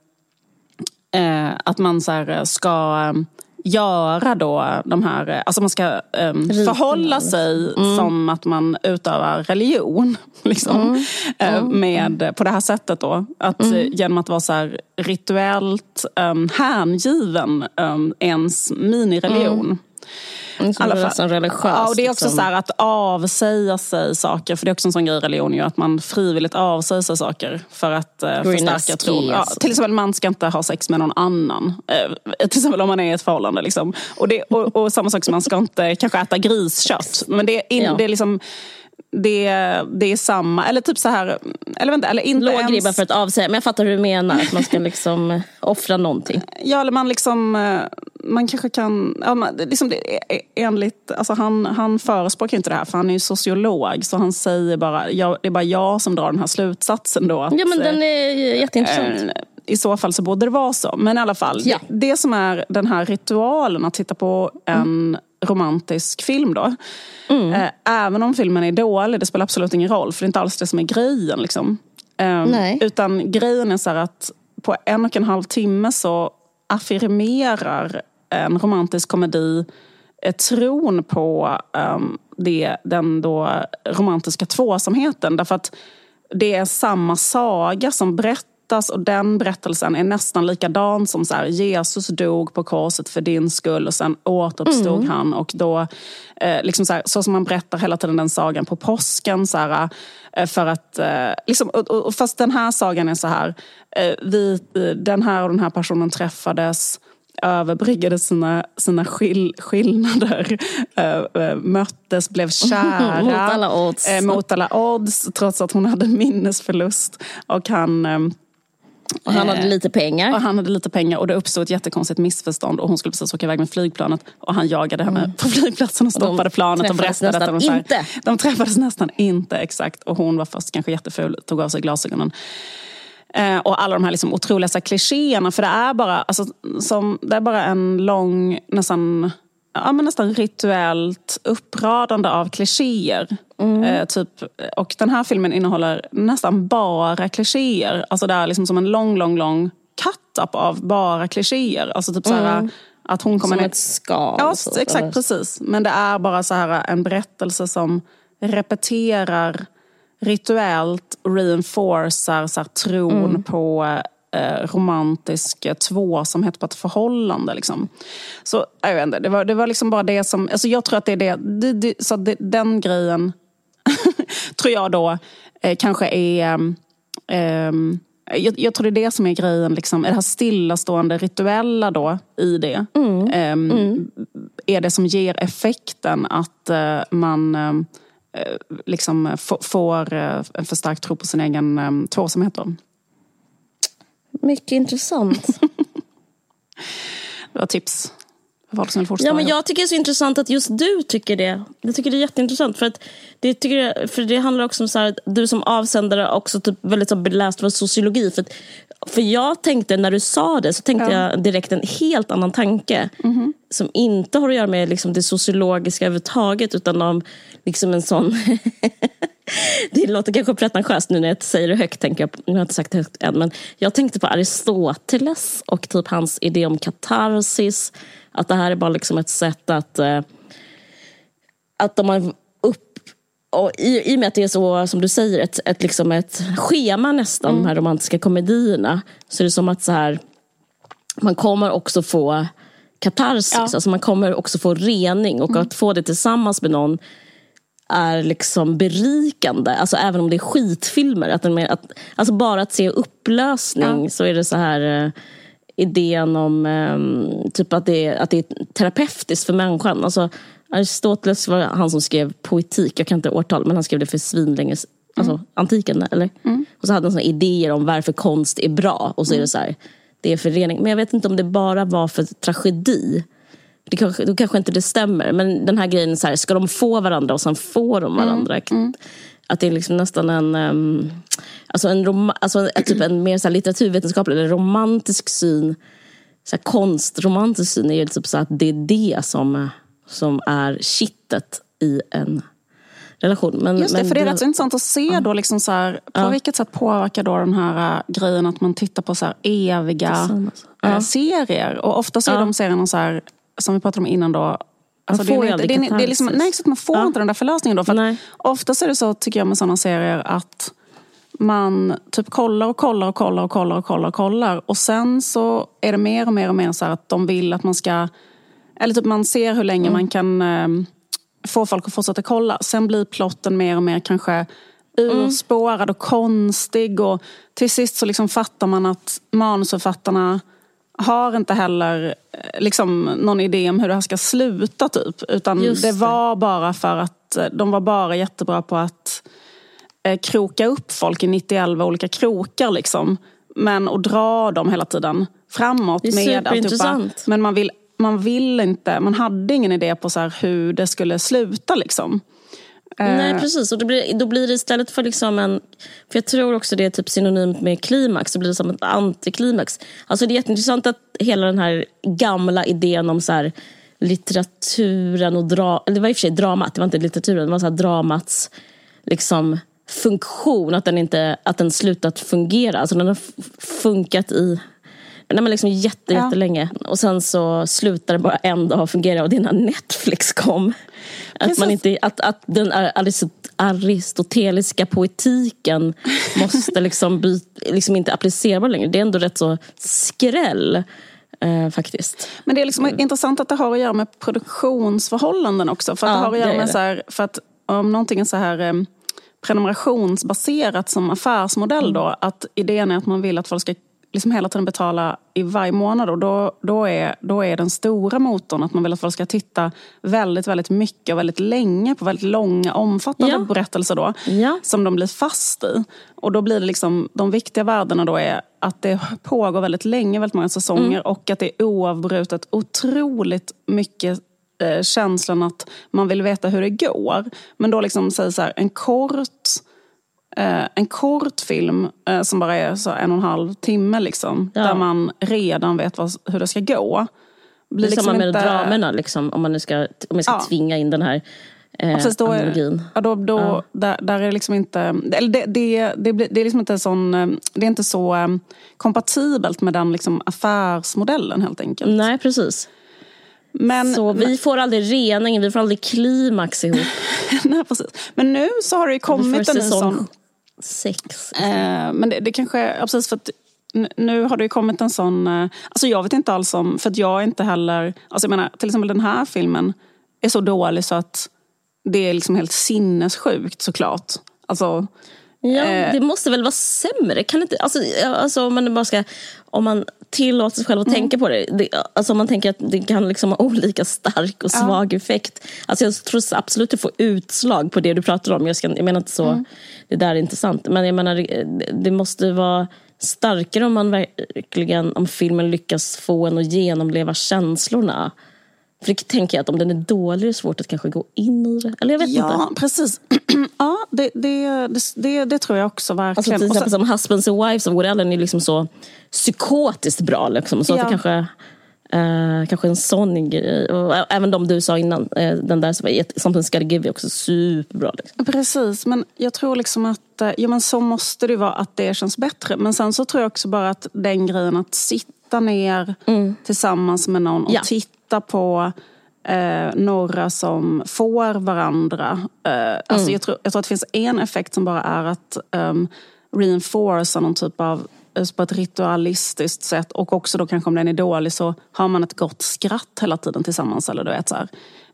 uh, att man så här, ska um, göra då de här, alltså man ska um, förhålla sig mm. som att man utövar religion. Liksom, mm. Mm. med, på det här sättet då. Att, mm. Genom att vara så här rituellt um, hängiven um, ens minireligion. Mm. Mm, alla fall. religiöst. Ja, och det är också liksom. så att avsäga sig saker. För det är också en sån grej i religion ju, att man frivilligt avsäger sig saker för att uh, förstärka tron. Ja, till exempel man ska inte ha sex med någon annan. Uh, till exempel om man är i ett förhållande. Liksom. Och, det, och, och samma sak som man ska inte kanske äta griskött. Men det, in, ja. det är liksom det, det är samma, eller typ så här, eller vänta, eller inte Låg ribba för att avsäga, men jag fattar hur du menar, att man ska liksom offra någonting. Ja, eller man liksom, eh, man kanske kan, ja, man, liksom det, enligt, alltså han, han förespråkar inte det här för han är ju sociolog så han säger bara, jag, det är bara jag som drar den här slutsatsen då. Att, ja men den är jätteintressant. Äh, i så fall så borde det vara så. Men i alla fall, ja. det, det, som är den här ritualen att titta på en mm. Romantisk film då. Mm. Eh, även om filmen är dålig, det spelar absolut ingen roll. För det är inte alls det som är grejen. Liksom. Eh, utan grejen är så att på en och en halv timme så affirmerar en romantisk komedi tron på um, det, den då romantiska tvåsamheten. Därför att det är samma saga som berättar berättas och den berättelsen är nästan likadan som så här, Jesus dog på korset för din skull och sen återuppstod mm. han och då, eh, liksom så, här, så som man berättar hela tiden den sagan på påsken så här, eh, för att, eh, liksom, och, och, fast den här sagan är så här, eh, vi, den här och den här personen träffades överbryggade sina, sina skill skillnader, äh, möttes, blev kära. mot alla odds. Äh, mot alla odds, trots att hon hade minnesförlust. Och han... Äh, och han hade lite pengar. Och han hade lite pengar och det uppstod ett jättekonstigt missförstånd och hon skulle precis åka iväg med flygplanet och han jagade henne mm. på flygplatsen och stoppade de planet och berättade att de, inte. de träffades nästan inte exakt och hon var först kanske jätteful, tog av sig glasögonen. Eh, och alla de här liksom otroliga klichéerna. För det är, bara, alltså, som, det är bara en lång, nästan, ja, men nästan rituellt uppradande av klichéer. Mm. Eh, typ, och den här filmen innehåller nästan bara klichéer. Alltså det är liksom som en lång, lång, lång cut-up av bara klichéer. Alltså typ mm. så att hon kommer som ner... ett skal. Ja, exakt. Precis. Men det är bara så här en berättelse som repeterar rituellt reinforcar så här, tron mm. på eh, romantisk tvåsamhet på ett förhållande. Liksom. Så jag vet inte, det var, det var liksom bara det som... Alltså jag tror att det är det. det, det så det, den grejen tror jag då eh, kanske är... Eh, jag, jag, tror det är det som är grejen, liksom, det här stillastående rituella då i det. Mm. Um, mm. Är det som ger effekten att uh, man Eh, liksom får eh, en förstärkt tro på sin egen eh, tvåsamhet. Mycket intressant. det var tips. Ja, men jag tycker det är så intressant att just du tycker det. Jag tycker det är jätteintressant. För, att det, tycker för det handlar också om så här, du som avsändare också typ väldigt så beläst för sociologi. För, för jag tänkte, när du sa det, så tänkte ja. jag direkt en helt annan tanke. Mm -hmm. Som inte har att göra med liksom, det sociologiska överhuvudtaget. Utan om liksom en sån... det låter kanske pretentiöst nu när jag säger det högt, tänker jag. Nu har jag inte sagt det högt än. Men jag tänkte på Aristoteles och typ hans idé om katarsis att det här är bara liksom ett sätt att, eh, att har upp och i, I och med att det är så, som du säger, ett, ett, liksom ett schema nästan, mm. de här romantiska komedierna, så är det som att så här, man kommer också få katarsis, ja. alltså man kommer också få rening och mm. att få det tillsammans med någon är liksom berikande, alltså även om det är skitfilmer. Att att, alltså bara att se upplösning ja. så är det så här eh, idén om um, typ att, det är, att det är terapeutiskt för människan. Alltså, Aristoteles var han som skrev poetik, jag kan inte årtal, men han skrev det för svinlänge Alltså mm. antiken, eller? Mm. Och så hade han såna idéer om varför konst är bra. Och så är det mm. så här, det är förening. Men jag vet inte om det bara var för tragedi. Det kanske, då kanske inte det stämmer. Men den här grejen, så här, ska de få varandra och sen får de varandra? Mm. Att det är liksom nästan en, um, alltså en, rom, alltså typ en mer så litteraturvetenskaplig eller romantisk syn. Så här, konstromantisk syn är ju typ så att det är det som, som är kittet i en relation. Men, Just det, men för det är rätt intressant att se ja. då liksom så här, på ja. vilket sätt påverkar då den här uh, grejen att man tittar på så eviga uh, serier. Och ofta så är de serierna så här, som vi pratade om innan då, Alltså man får det, är inte, det, är, det är liksom, nej, exakt, man får ja. inte den där förlösningen då. För oftast är det så, tycker jag, med sådana serier att man typ kollar och kollar och kollar och kollar och kollar och kollar. Och sen så är det mer och mer och mer så att de vill att man ska... Eller typ man ser hur länge mm. man kan eh, få folk att fortsätta kolla. Sen blir plotten mer och mer kanske urspårad och konstig. Och till sist så liksom fattar man att manusförfattarna har inte heller eh, liksom, någon idé om hur det här ska sluta. typ. Utan det. det var bara för att eh, de var bara jättebra på att eh, kroka upp folk i 91 olika krokar. Liksom. Men att dra dem hela tiden framåt. Det är med superintressant. men man vill, man vill inte, man hade ingen idé på så hur det skulle sluta. Liksom. Eh, Nej precis, och då blir, då blir det istället för liksom en... För jag tror också det är typ synonymt med klimax, så blir det som ett antiklimax. Alltså det är jätteintressant att hela den här gamla idén om så här, litteraturen och dra, eller det var i och för sig dramat, det var inte litteraturen, det var så här dramats liksom, funktion, att den, inte, att den slutat fungera. Alltså den har funkat i Nej, men liksom jätte, ja. jättelänge. Och sen så slutade bara en dag fungera och det är när Netflix kom. Att, man inte, att, att den aristoteliska poetiken måste liksom, bli, liksom inte applicerbar längre. Det är ändå rätt så skräll. Eh, faktiskt. Men det är liksom mm. intressant att det har att göra med produktionsförhållanden också. För att ja, det har att göra med så här, för att om någonting är så här eh, prenumerationsbaserat som affärsmodell då, mm. att idén är att man vill att folk ska liksom hela tiden betala i varje månad. Och då, då, är, då är den stora motorn att man vill att folk ska titta väldigt, väldigt mycket och väldigt länge på väldigt långa, omfattande ja. berättelser då. Ja. Som de blir fast i. Och då blir det liksom, de viktiga värdena då är att det pågår väldigt länge, väldigt många säsonger mm. och att det är oavbrutet otroligt mycket eh, känslan att man vill veta hur det går. Men då liksom säger så här, en kort eh, en kort film eh, som bara är så en och en halv timme liksom. Ja. Där man redan vet vad, hur det ska gå. Blir det är liksom samma med inte... dramerna liksom, om man nu ska, om jag ska ja. tvinga in den här eh, ja, precis, då är, ja, då, då, ja. Där, där är liksom inte, eller det, det, det, det, är liksom inte sån, eh, det är inte så um, kompatibelt med den liksom affärsmodellen helt enkelt. Nej, precis. Men, så vi får aldrig rening, vi får aldrig klimax ihop. Nej, precis. Men nu så har det ju kommit en sån... Sex. Eh, men det, det kanske, ja, precis för att nu har det ju kommit en sån... Eh, alltså jag vet inte alls om, för att jag inte heller... Alltså jag menar, till exempel den här filmen är så dålig så att det är liksom helt sinnessjukt såklart. Alltså, Ja, eh, det måste väl vara sämre? Kan inte, alltså, alltså, om man bara ska om man tillåter sig själv att mm. tänka på det. det. Alltså om man tänker att det kan liksom ha olika stark och svag ja. effekt. Alltså jag tror absolut att får utslag på det du pratar om. Jag, ska, jag menar inte så, mm. det där är inte sant. Men jag menar det, det måste vara starkare om man verkligen, om filmen lyckas få en att genomleva känslorna. För det tänker jag att om den är dålig är det svårt att kanske gå in i det. Eller jag vet ja, inte. precis. ja, det, det, det, det, tror jag också verkligen. Alltså till exempel som Husbands and Wives of Woody Allen är liksom så psykotiskt bra. Liksom. Så ja. att det kanske... Uh, kanske en sån grej. Och även de du sa innan, uh, den där som var Something's gotta give är också superbra. Liksom. Precis, men jag tror liksom att uh, ja, men så måste det vara att det känns bättre. Men sen så tror jag också bara att den grejen att sitta ner mm. tillsammans med någon och ja. titta titta på eh, några som får varandra. Eh, alltså mm. jag, tror, jag tror att det finns en effekt som bara är att um, reinforca någon typ av eh, på ett ritualistiskt sätt och också då kanske om den är dålig så har man ett gott skratt hela tiden tillsammans. Eller du vet, så här.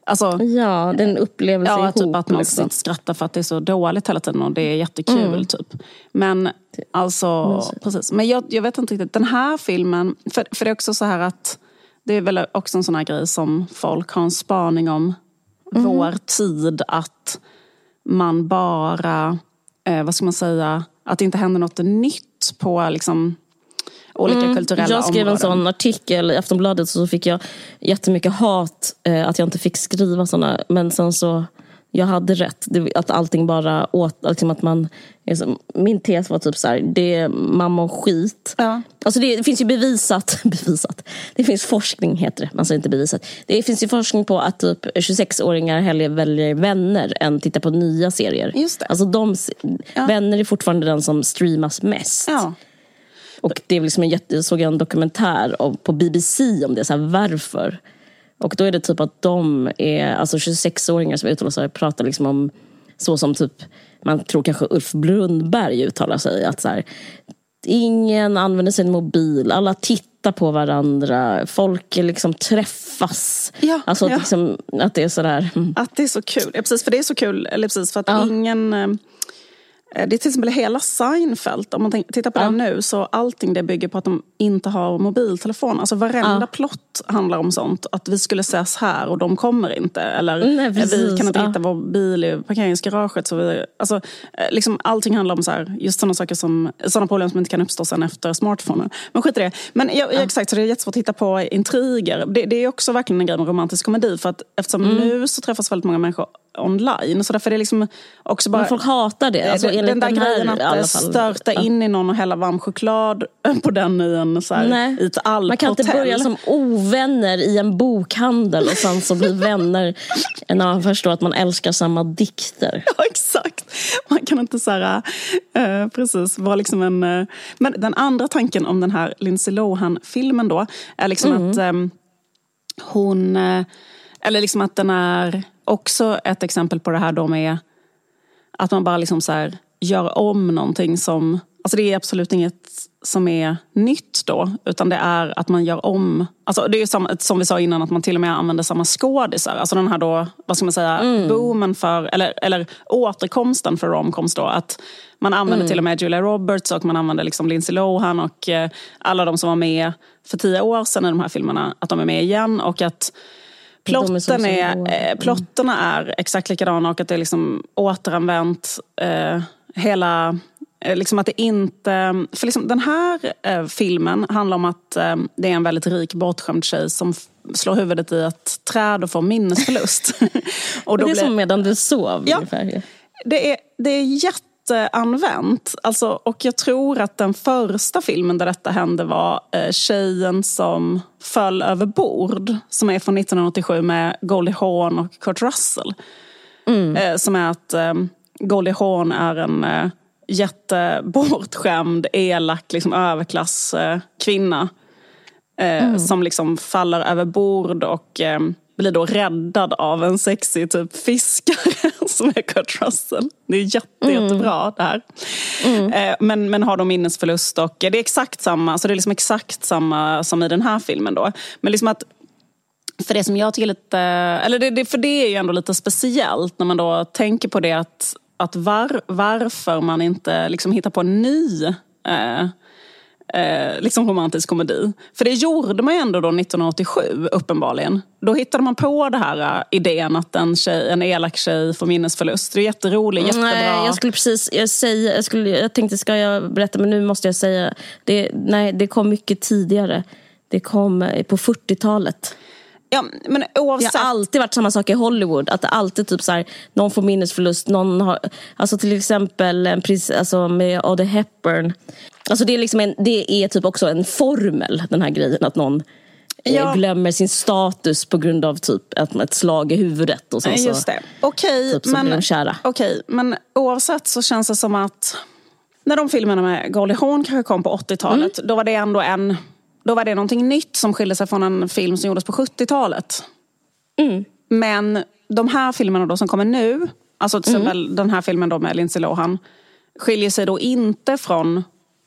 Alltså, ja, den upplevelse ja, typ ihop. att man liksom. skrattar för att det är så dåligt hela tiden och det är jättekul. Mm. Typ. Men alltså, precis. Men jag, jag vet inte riktigt, den här filmen, för, för det är också så här att det är väl också en sån här grej som folk har en spaning om. Mm. Vår tid, att man bara, eh, vad ska man säga, att det inte händer något nytt på liksom, olika mm. kulturella områden. Jag skrev områden. en sån artikel i Aftonbladet så fick jag jättemycket hat eh, att jag inte fick skriva såna. Men sen så jag hade rätt. Att allting bara åt, liksom att man... Liksom, min tes var typ så här, det är mamma och skit. Ja. Alltså det, det, finns ju bevisat, bevisat, det finns forskning heter det, man säger inte bevisat. Det finns ju forskning på att typ 26-åringar hellre väljer vänner än tittar på nya serier. Just det. Alltså de, ja. vänner är fortfarande den som streamas mest. Ja. Och det är liksom en jätte, jag såg en dokumentär på BBC om det, så här, varför. Och då är det typ att de är, alltså 26-åringar som uttalar sig, pratar liksom om så som typ, man tror kanske Ulf Brundberg uttalar sig. Att så här, ingen använder sin mobil, alla tittar på varandra, folk liksom träffas. Ja, alltså ja. Liksom, att det är sådär. Mm. Att det är så kul, ja, precis för det är så kul, eller precis för att ja. ingen Eh, det är till exempel hela Seinfeld, om man tittar på ja. den nu, så allting det bygger på att de inte har mobiltelefon. Alltså varenda ja. plott handlar om sånt. Att vi skulle ses här och de kommer inte. Eller Nej, vi kan inte ja. hitta vår bil i parkeringsgaraget. Så vi, alltså, eh, liksom, allting handlar om så här, just sådana saker som, sådana problem som inte kan uppstå sen efter smartphonen. Men skit i det. Men ja, exakt, så det är jättesvårt att hitta på intriger. Det, det, är också verkligen en grej med romantisk komedi. För att eftersom mm. nu så träffas väldigt många människor online. Så därför är det liksom också bara... Men folk hatar det. Alltså, den, den där den grejen här, att störta in i någon och hälla varm choklad på den i en så här, Nej. i ett alphotell. Man kan inte börja som ovänner i en bokhandel och sen så bli vänner när man förstår att man älskar samma dikter. Ja, exakt. Man kan inte så här, eh, precis, vara liksom en... Eh, men den andra tanken om den här Lindsay Lohan-filmen då är liksom Mm. att eh, hon... Eh, eller liksom att den är också ett exempel på det här då med att man bara liksom så här gör om någonting som... Alltså det är absolut inget som är nytt då, utan det är att man gör om... Alltså det är som, som vi sa innan, att man till och med använder samma skådisar. Alltså den här då, vad ska man säga, boomen för, eller, eller återkomsten för romcoms då. Att man använder till och med Julia Roberts och man använder liksom Lindsay Lohan och eh, alla de som var med för tio år sedan i de här filmerna, att de är med igen. Och att Är Plotten så är, eh, plotterna är exakt likadana och att det är liksom återanvänt eh, hela... eh, Liksom att det inte... För liksom den här eh, filmen handlar om att det är en väldigt rik bortskämd tjej som slår huvudet i ett träd och får minnesförlust. och Det är blir- som medan du sov Ja. ungefär. det är, det är jätteanvänt. Alltså, och jag tror att den första filmen där detta hände var eh, Tjejen som föll över bord. Som är från 1987 med Goldie Hawn och Kurt Russell. Eh, som är att eh, Goldie Hawn är en eh, jättebortskämd, elak, liksom, överklass eh. Eh, Som liksom faller över bord och eh, blir då räddad av en sexig typ fiskare som är Kurt Russell. Det är jätte, jättebra det här. Eh, men, men har då minnesförlust och det är exakt samma, så det är liksom exakt samma som i den här filmen då. Men liksom att för det som jag tycker är lite, eller det, det, för det är ju ändå lite speciellt när man då tänker på det att, att var, varför man inte liksom hittar på en ny eh, eh, liksom romantisk komedi. För det gjorde man ju ändå då 1987 uppenbarligen. Då hittade man på det här eh, idén att en, tjej, en elak tjej får minnesförlust. Det är jätteroligt, jättebra. Nej, jag skulle precis jag säga, jag, skulle, jag tänkte ska jag berätta men nu måste jag säga. Det, nej, det kom mycket tidigare. Det kom eh, på 40-talet. Ja, men Det oavsett. har alltid varit samma sak i Hollywood. Att det alltid typ så här, någon får minnesförlust. Någon har, alltså till exempel en pris, alltså med Audrey Hepburn. Alltså det, är liksom en, det är typ också en formel, den här grejen. Att någon eh, Ja. glömmer sin status på grund av typ ett, ett slag i huvudet. Och sen så, Just det. Okej, typ blir de kära. okej, men oavsett så känns det som att när de filmerna med Goldie Hawn kanske kom på 80-talet, Mm. då var det ändå en då var det någonting nytt som skilde sig från en film som gjordes på 70-talet. Mm. Men de här filmerna då som kommer nu, alltså till Mm. exempel den här filmen då med Lindsay Lohan, skiljer sig då inte från,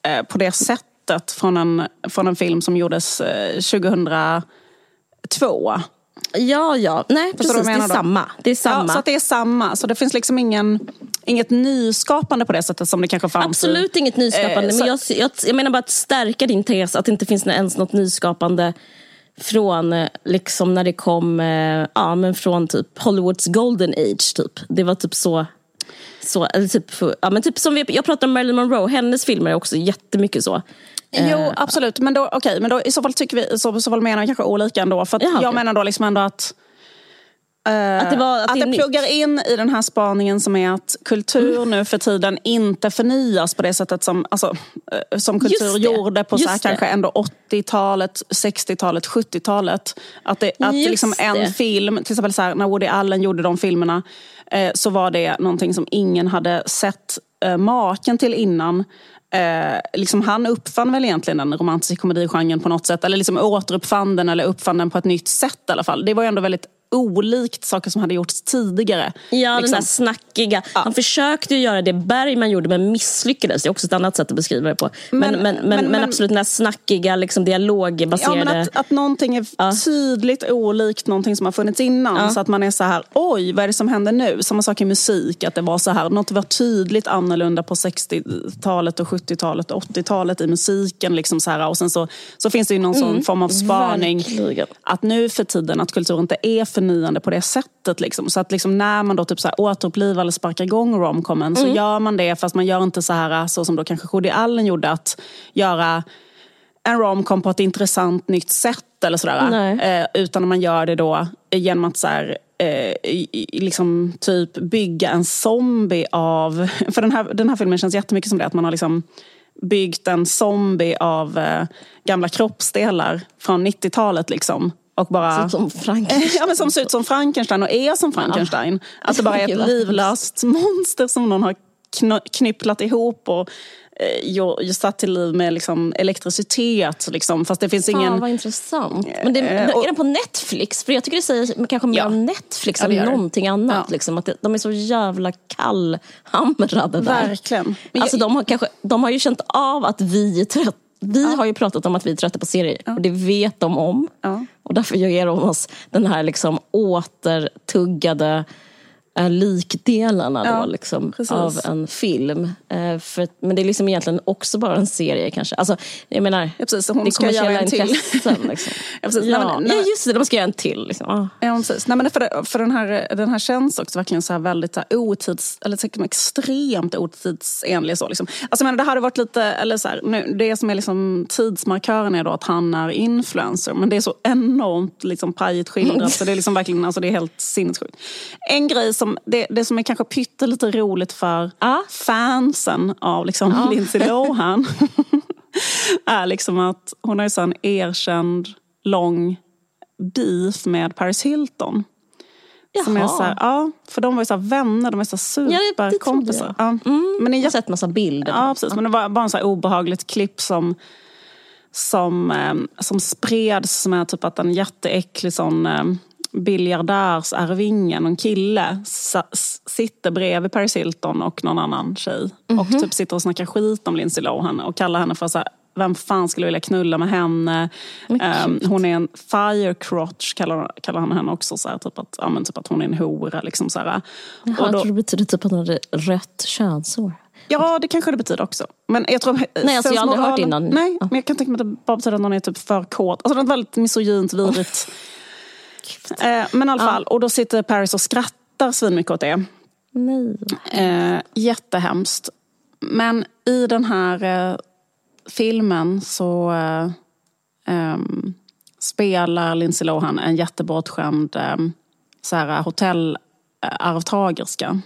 eh, på det sättet från en, från en film som gjordes eh, 2002. Ja, ja. Nej, Förstår precis. Det är samma. Det är samma. Ja, så det är samma. Så det finns liksom ingen, inget nyskapande på det sättet som det kanske fanns. i- Absolut inget nyskapande. Eh, men jag, jag, jag menar bara att stärka din tes att det inte finns ens något nyskapande från eh, liksom när det kom eh, ja, men från typ Hollywoods golden age. Typ. Det var typ så. så eller typ, ja, men typ som vi, jag pratar om Marilyn Monroe, hennes filmer är också jättemycket så. Jo, absolut. Men, då, okay, men då, i så fall tycker vi, så, så fall menar vi kanske olika ändå. För Jaha, jag okej. menar då liksom ändå att eh, Att det, var, att att det det pluggar in i den här spaningen som är att kultur nu för tiden inte förnyas på det sättet som, alltså, eh, som kultur gjorde på så här, kanske ändå 80-talet, 60-talet, 70-talet. Att, det, att Just liksom en det. film, till exempel så här, när Woody Allen gjorde de filmerna eh, så var det någonting som ingen hade sett eh, maken till innan. Eh, liksom han uppfann väl egentligen den romantiska komedigenren på något sätt. Eller liksom återuppfann den eller uppfann den på ett nytt sätt i alla fall. Det var ju ändå väldigt olikt saker som hade gjorts tidigare. Ja, den Liksom. där snackiga. Han försökte göra det Bergman gjorde men misslyckades. Det är också ett annat sätt att beskriva det på. Men, Men- men, men, absolut den där snackiga liksom, Ja, dialogbaserade. men att, att någonting är tydligt olikt någonting som har funnits innan. Så att man är så här, oj, vad är det som händer nu? Samma sak i musik, att det var så här, något var tydligt annorlunda på 60-talet och 70-talet och 80-talet i musiken. Liksom så här, och sen så, så finns det ju någon sån form av spaning. verkligen. Att nu för tiden att kultur inte är förnyande på det sättet. Liksom. Så att liksom när man då typ så här återupplivar eller sparkar igång romcomen så gör man det fast man gör inte så här så som då kanske Woody Allen gjorde. Att göra en romcom på ett intressant nytt sätt eller sådär. Eh, utan man gör det då genom att så här, eh, liksom typ bygga en zombie av... För den här, den här filmen känns jättemycket som det, att man har liksom byggt en zombie av eh, gamla kroppsdelar från 90-talet. Liksom. Och bara, som ja, men som ser ut som Frankenstein och är som Frankenstein. Ja. Att det bara är ett livlöst monster som någon har knypplat ihop och eh, satt till liv med liksom, elektricitet. Liksom, fast det finns Fan, ingen... vad intressant. Men det, eh, är den på Netflix? För jag tycker det säger kanske mer ja. om Netflix ja, än någonting annat. Ja. Liksom, att de är så jävla kallhamrade där. Verkligen. Men alltså, jag... de, har kanske, de har ju känt av att vi är trötta vi ja. har ju pratat om att vi är trötta på serier ja. och det vet de om. Ja. Och därför ger de oss den här liksom återtuggade likdelarna ja, då, liksom, av en film. Eh, för, men det är liksom egentligen också bara en serie kanske. Alltså, jag menar, ja, precis, hon det ska göra en till. Liksom. ja, precis, ja, nej, men, nej, just det, de ska göra en till. Liksom. Ah. Ja, precis. Nej, men för, för den, här, den här känns också verkligen så här väldigt otids, eller liksom extremt otidsenlig. Så, liksom. alltså, men det hade varit lite, eller så här, nu, det som är liksom tidsmarkören är då att han är influencer. Men det är så enormt liksom, pajigt skildrat så det är liksom verkligen, alltså, det är helt sinnessjukt. En grej som, det, det som är kanske pyttelite roligt för ah. fansen av liksom ah. Lindsay Lohan är liksom att hon har en erkänd lång beef med Paris Hilton. Jaha. Som är så här, ja, för de var ju så vänner, de är så superkompisar. Ja, ja. Mm, men jag har sett massa bilder. Ja, precis. Men det var bara en så obehagligt klipp som, som, eh, som spreds som är typ att en jätteäcklig sån eh, biljardärsarvingen, en kille, sitter bredvid Paris Hilton och någon annan tjej. Mm -hmm. Och mhm. typ sitter och snackar skit om Lindsay Lohan och kallar henne för så här, vem fan skulle vilja knulla med henne? Um, hon är en firecrotch kallar, kallar han henne också. Så här, typ, att, ja, men typ att hon är en hora. Liksom, så här. Jaha, och då, jag tror det betyder typ att hon har rött könshår. Ja, det kanske det betyder också. Men jag tror, nej, alltså, jag har aldrig hört innan. Nej, ja. men jag kan tänka mig att det bara betyder att någon är typ för kåt. Alltså något väldigt misogynt, vidrigt. Eh, men i alla fall, och då sitter Paris och skrattar svinmycket åt det. Nej. Eh, jättehemskt. Men i den här eh, filmen så eh, ehm, spelar Lindsay Lohan en jättebortskämd eh, så här, hotellarvtagerska.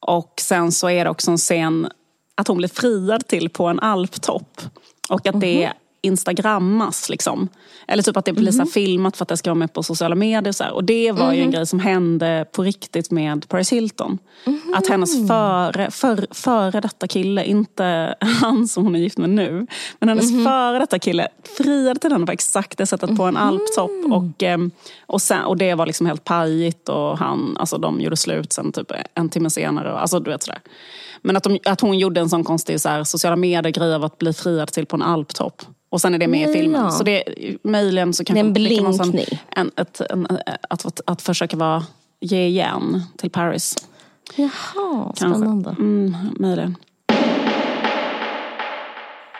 Och sen så är det också en scen att hon blir friad till på en alptopp. Och att det mm -hmm instagrammas. Liksom. Eller typ att det blir mm. så filmat för att det ska vara med på sociala medier. Så här. Och det var mm. ju en mhm. grej som hände på riktigt med Paris Hilton. Mm. Att hennes före, för, före detta kille, inte han som hon är gift med nu, men hennes före detta kille friade till henne på exakt det sättet på en mhm. alptopp. Och, ehm, och, sen, och det var liksom helt pajigt och han, alltså de gjorde slut sen typ en timme senare. Och, alltså du vet sådär. Men att, de, att hon gjorde en sån konstig så här, sociala medier-grej av att bli friad till på en alptopp. Och sen är det med Nej, i filmen. Ja. Så det, möjligen så kanske det är en blinkning. En, ett, en, att, att, att försöka vara, ge igen till Paris. Jaha, kanske. spännande. Mm, möjligen.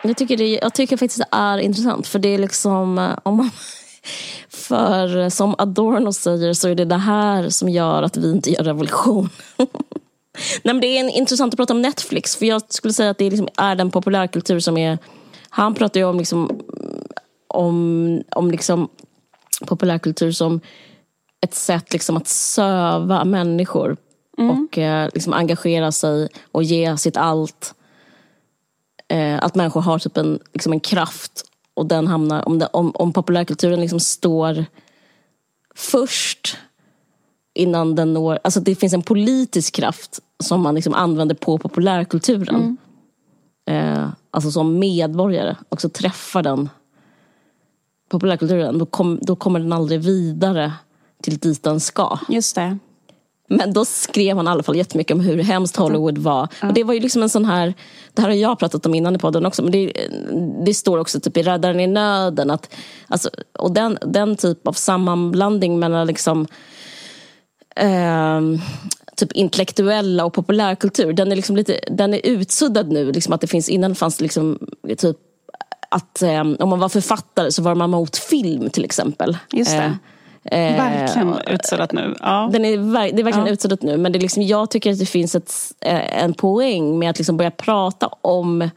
Jag tycker, det, jag tycker faktiskt det är intressant. För det är liksom, eh, om man, för som Adorno säger så är det det här som gör att vi inte gör revolution. Nej, men det är intressant att prata om Netflix. För jag skulle säga att det liksom är den populärkultur som är han pratar ju om, liksom, om, om liksom populärkultur som ett sätt liksom att söva människor. Mm. Och eh, liksom engagera sig och ge sitt allt. Eh, att människor har typ en, liksom en kraft och den hamnar, om, det, om, om populärkulturen liksom står först innan den når, alltså det finns en politisk kraft som man liksom använder på populärkulturen. Mm eh, alltså som medborgare också träffar den populärkulturen, då, kom, då kommer den aldrig vidare till dit den ska. Just det. Men då skrev han i alla fall jättemycket om hur hemskt Hollywood var. Ja. Och det var ju liksom en sån här, det här har jag pratat om innan i podden också, men det, det står också typ i Räddaren i nöden. Att, alltså, och den, den typ av sammanblandning mellan liksom eh, typ intellektuella och populärkultur, den är, liksom lite, den är utsuddad nu. Liksom att det finns, innan fanns det liksom, typ att eh, om man var författare så var man mot film till exempel. Just det. Eh, verkligen utsuddat nu. Ja. Den är, det är verkligen ja. utsuddat nu. Men det är liksom, jag tycker att det finns ett, eh, en poäng med att liksom börja prata om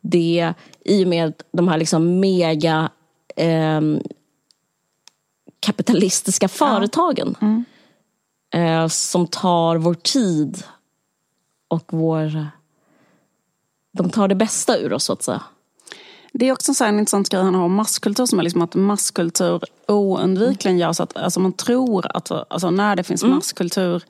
det i och med de här liksom mega eh, kapitalistiska företagen. Mm. Eh, som tar vår tid och vår... De tar det bästa ur oss så att säga. Det är också en intressant grej han har om masskultur som är liksom att masskultur oundvikligen gör så att alltså man tror att alltså när det finns masskultur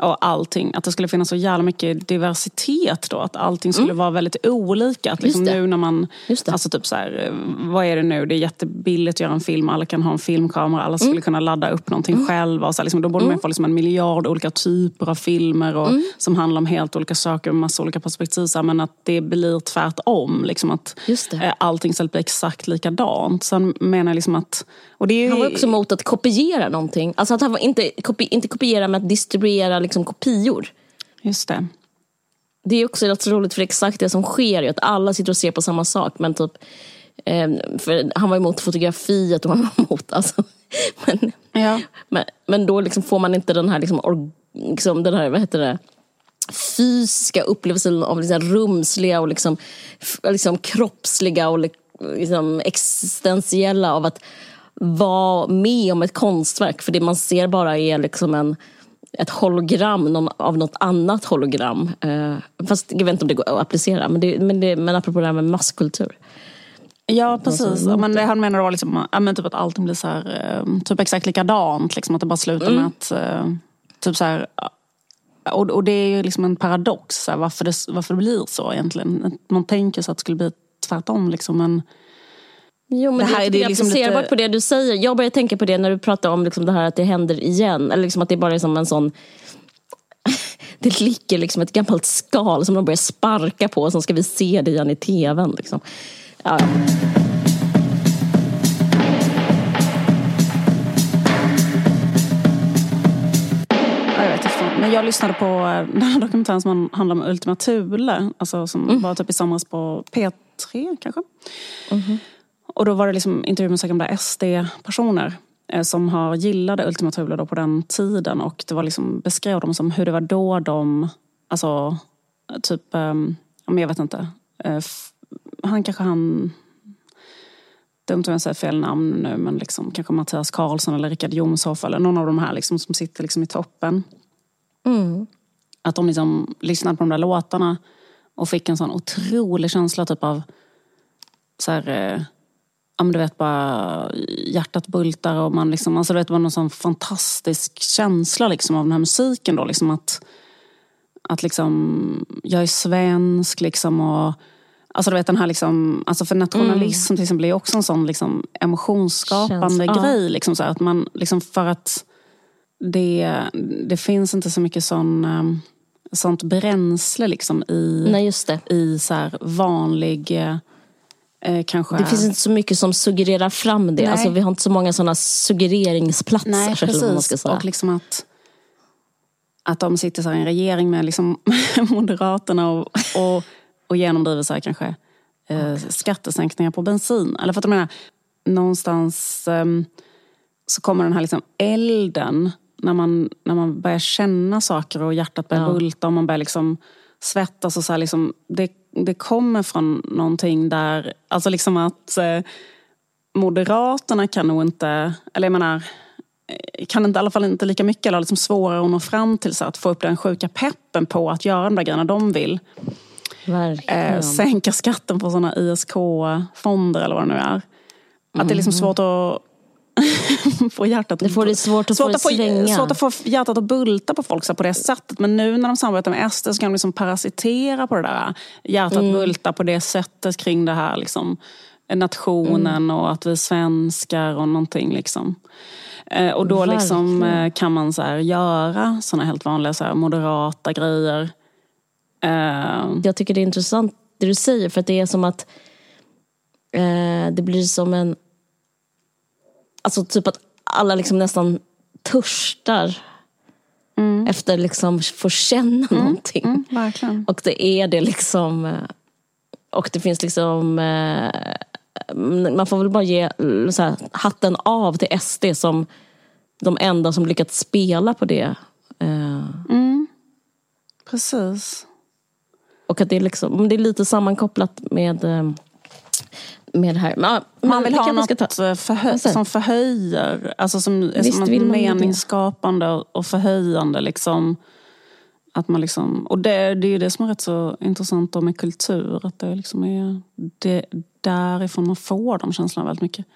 och allting, att det skulle finnas så jävla mycket diversitet då. Att allting skulle vara väldigt olika. Att liksom nu när man, alltså typ så här, vad är det nu? Det är jättebilligt att göra en film, alla kan ha en filmkamera, alla skulle kunna ladda upp någonting själva. Och så här, liksom, då borde man få liksom en miljard olika typer av filmer och, som handlar om helt olika saker och massa olika perspektiv. Så här, men att det blir tvärtom. Liksom att, Just det. Allting istället blir exakt likadant. Han menar liksom att... Och det är ju, Han var också emot att kopiera någonting. Alltså att han var inte, kopi, inte kopiera men att distribuera liksom kopior. Just det. Det är också rätt så roligt för exakt det som sker är att alla sitter och ser på samma sak. Men typ, eh, för han var emot fotografiet och han var emot alltså. Men, Ja. men, men då liksom får man inte den här, liksom, or, liksom, den här vad heter det, fysiska upplevelsen av liksom rumsliga och liksom, liksom kroppsliga och li- liksom existentiella av att vara med om ett konstverk. För det man ser bara är liksom en, ett hologram någon- av något annat hologram. Eh, fast jag vet inte om det går att applicera. Men, det, men, det, men apropå det här med masskultur. Ja, precis. men det. han menar då liksom, ja, men typ att allting blir så här, eh, typ exakt likadant. Liksom, att det bara slutar med att... eh, Typ så här, och, och det är ju liksom en paradox, varför, det, varför det blir så egentligen. Man tänker sig att det skulle bli tvärtom. Liksom, men, Jo, men Det det, här här är- är, det är det liksom applicerbart lite- på det du säger. Jag börjar tänka på det när du pratar om liksom det här att det händer igen. Eller liksom att det bara är som en sån... Det ligger liksom ett gammalt skal som de börjar sparka på och så ska vi se det igen i tvn. Liksom. Ja, Men jag lyssnade på den här dokumentären som handlar om Ultima Thule. Alltså, som var typ i somras på P3 kanske. Och då var det liksom intervju med så gamla SD-personer eh, som har gillade Ultima Thule då på den tiden. Och det var liksom beskrev dem som hur det var då de, alltså typ, um, jag vet inte. eh, han kanske han, dumt om jag säger fel namn nu, men liksom kanske Mattias Karlsson eller Richard Jomshoff eller någon av de här liksom, som sitter liksom i toppen. Att de liksom lyssnade på de där låtarna och fick en sån otrolig känsla typ av så här, eh, ja men du vet bara hjärtat bultar och man liksom, alltså du vet det var någon sån fantastisk känsla liksom av den här musiken då liksom att, att liksom, jag är svensk liksom och Alltså du vet den här liksom, alltså för nationalism till exempel är också en sån liksom emotionsskapande Känns- ja. grej. Liksom så här, att man, liksom för att det, det finns inte så mycket sån, um, sånt bränsle liksom i, Nej, i så vanlig, eh, eh, kanske... Det finns inte så mycket som suggererar fram det. Nej. Alltså, vi har inte så många sådana suggereringsplatser. Nej, precis. Och liksom att, att de sitter så i en regering med liksom Moderaterna och, och, och genomdriver så här kanske eh, skattesänkningar på bensin. Eller för att jag menar, någonstans ehm, så kommer den här liksom elden när man, när man börjar känna saker och hjärtat börjar Ja. bulta och man börjar liksom svettas. Och så liksom, det, det kommer från någonting där, alltså liksom att eh, Moderaterna kan nog inte, eller jag menar, eh, kan inte, i alla fall inte lika mycket, eller liksom svårare att nå fram till så att få upp den sjuka peppen på att göra de där grejerna de vill. Eh, sänka skatten på sådana ISK-fonder eller vad det nu är. Att det är liksom svårt att få hjärtat Det får det svårt att få det att få, svänga. svårt att få hjärtat att bulta på folk så på det sättet. Men nu när de samarbetar med SD så kan de liksom parasitera på det där. Hjärtat Mm. bulta på det sättet kring det här. Liksom, nationen Mm. och att vi är svenskar och någonting. Liksom. Eh, och då liksom, eh, kan man så här, göra såna helt vanliga så här, moderata grejer. Eh, Jag tycker det är intressant det du säger för att det är som att eh, det blir som en Alltså typ att alla liksom nästan törstar efter liksom få känna någonting. mm. Och det är det liksom eh, och det finns liksom eh, man får väl bara ge eh, här, hatten av till SD som de enda som lyckats spela på det. Eh, Precis. Och att det är, liksom, det är lite sammankopplat med, med det här. Men, Man vill det ha något ta. förhö som förhöjer, alltså som, Visst som ju det. meningsskapande och förhöjande. Liksom. Att man liksom, och det, det är ju det som är rätt så intressant då med kultur. Att det liksom är det därifrån man får de känslorna väldigt mycket.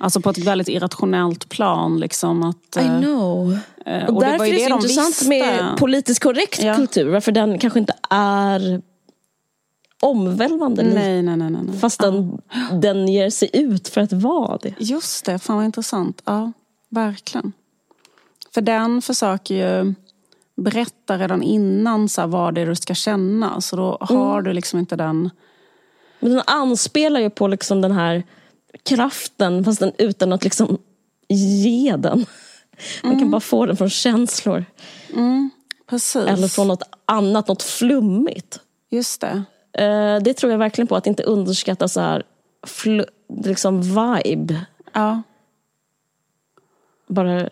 Alltså på ett väldigt irrationellt plan. Liksom, att, I eh, know. eh, Och, och det därför var är det det så de intressant visste. med politiskt korrekt Ja. kultur. Varför den kanske inte är omvälvande. Nej, nej, nej. nej, nej. Fast den, den ger sig ut för att vara det. Just det, fan vad intressant. Ja, verkligen. För den försöker ju berätta redan innan så här, vad det är du ska känna. Så då har du liksom inte den... Men den anspelar ju på liksom den här kraften fast den, utan att liksom ge den. Man Mm. kan bara få den från känslor. Precis. Eller från något annat, något flummigt. Just det. Eh, det tror jag verkligen på, att inte underskatta så här, liksom vibe. Ja, Bara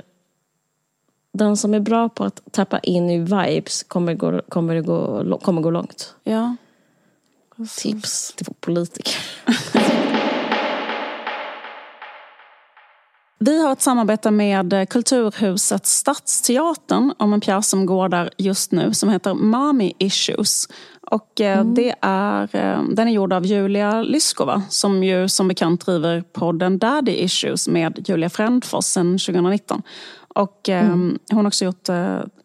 den som är bra på att tappa in i vibes kommer gå, kommer gå, kommer gå långt. ja. Tips till politiker. Vi har ett samarbete med Kulturhuset Stadsteatern om en pjäs som går där just nu som heter Mommy Issues. Och eh, det är, eh, den är gjord av Julia Lyskova som ju som bekant driver podden Daddy Issues med Julia Frändfors sedan 2019. Och eh, hon har också gjort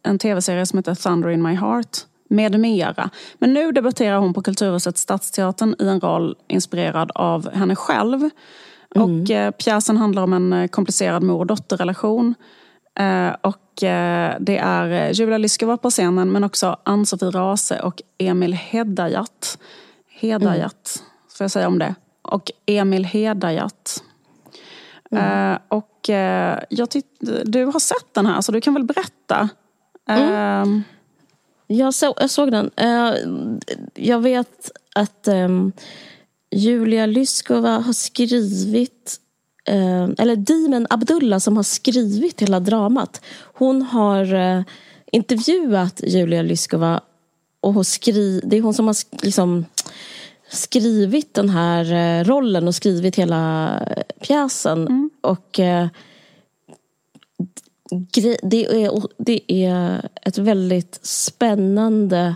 en tv-serie som heter Thunder in my heart med mera. Men nu debuterar hon på Kulturhuset Stadsteatern i en roll inspirerad av henne själv. Och eh, pjäsen handlar om en eh, komplicerad mor och dotterrelation. Eh, och eh, det är eh, Julia Lyskova på scenen men också Ann-Sofie Rase och Emil Hedayat. Hedayat, får jag säga om det. Och Emil Hedayat. Eh, och jag tyck- du har sett den här så du kan väl berätta? Eh, Jag, så, jag såg den. Jag vet att ehm, Julia Lyskova har skrivit eh, eller Dimen Abdullah som har skrivit hela dramat. Hon har eh, intervjuat Julia Lyskova och hon skri, det är hon som har sk- liksom, skrivit den här eh, rollen och skrivit hela pjäsen. Och det, är, det är ett väldigt spännande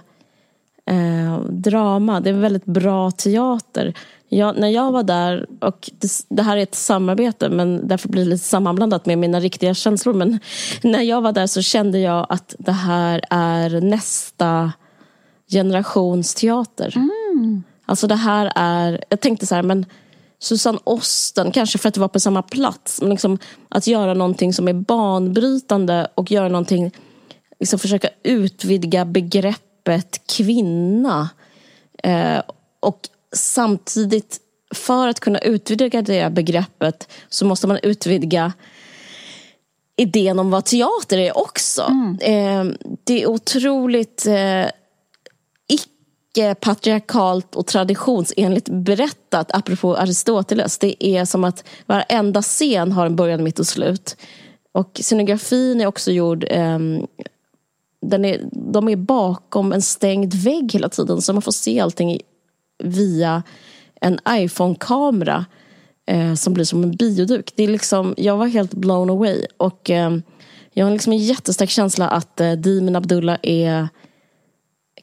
eh, drama. Det är väldigt bra teater. Jag, när jag var där, och det, det här är ett samarbete men därför blir det lite sammanblandat med mina riktiga känslor. Men när jag var där så kände jag att det här är nästa generations teater. Alltså det här är, jag tänkte så här, men Susanne Osten, kanske för att det var på samma plats, men liksom att göra någonting som är banbrytande och göra någonting, liksom försöka utvidga begreppet kvinna. Eh, och samtidigt, för att kunna utvidga det begreppet så måste man utvidga idén om vad teater är också. Eh, det är otroligt eh, icke-patriarkalt och traditionsenligt berättat, apropå Aristoteles. Det är som att varenda scen har en början, mitt och slut. Och scenografin är också gjord ehm, den är, de är bakom en stängd vägg hela tiden så man får se allting via en iPhone-kamera eh, som blir som en bioduk. Det är liksom, jag var helt blown away. Och eh, jag har liksom en jättestark känsla att eh, Dimen Abdullah är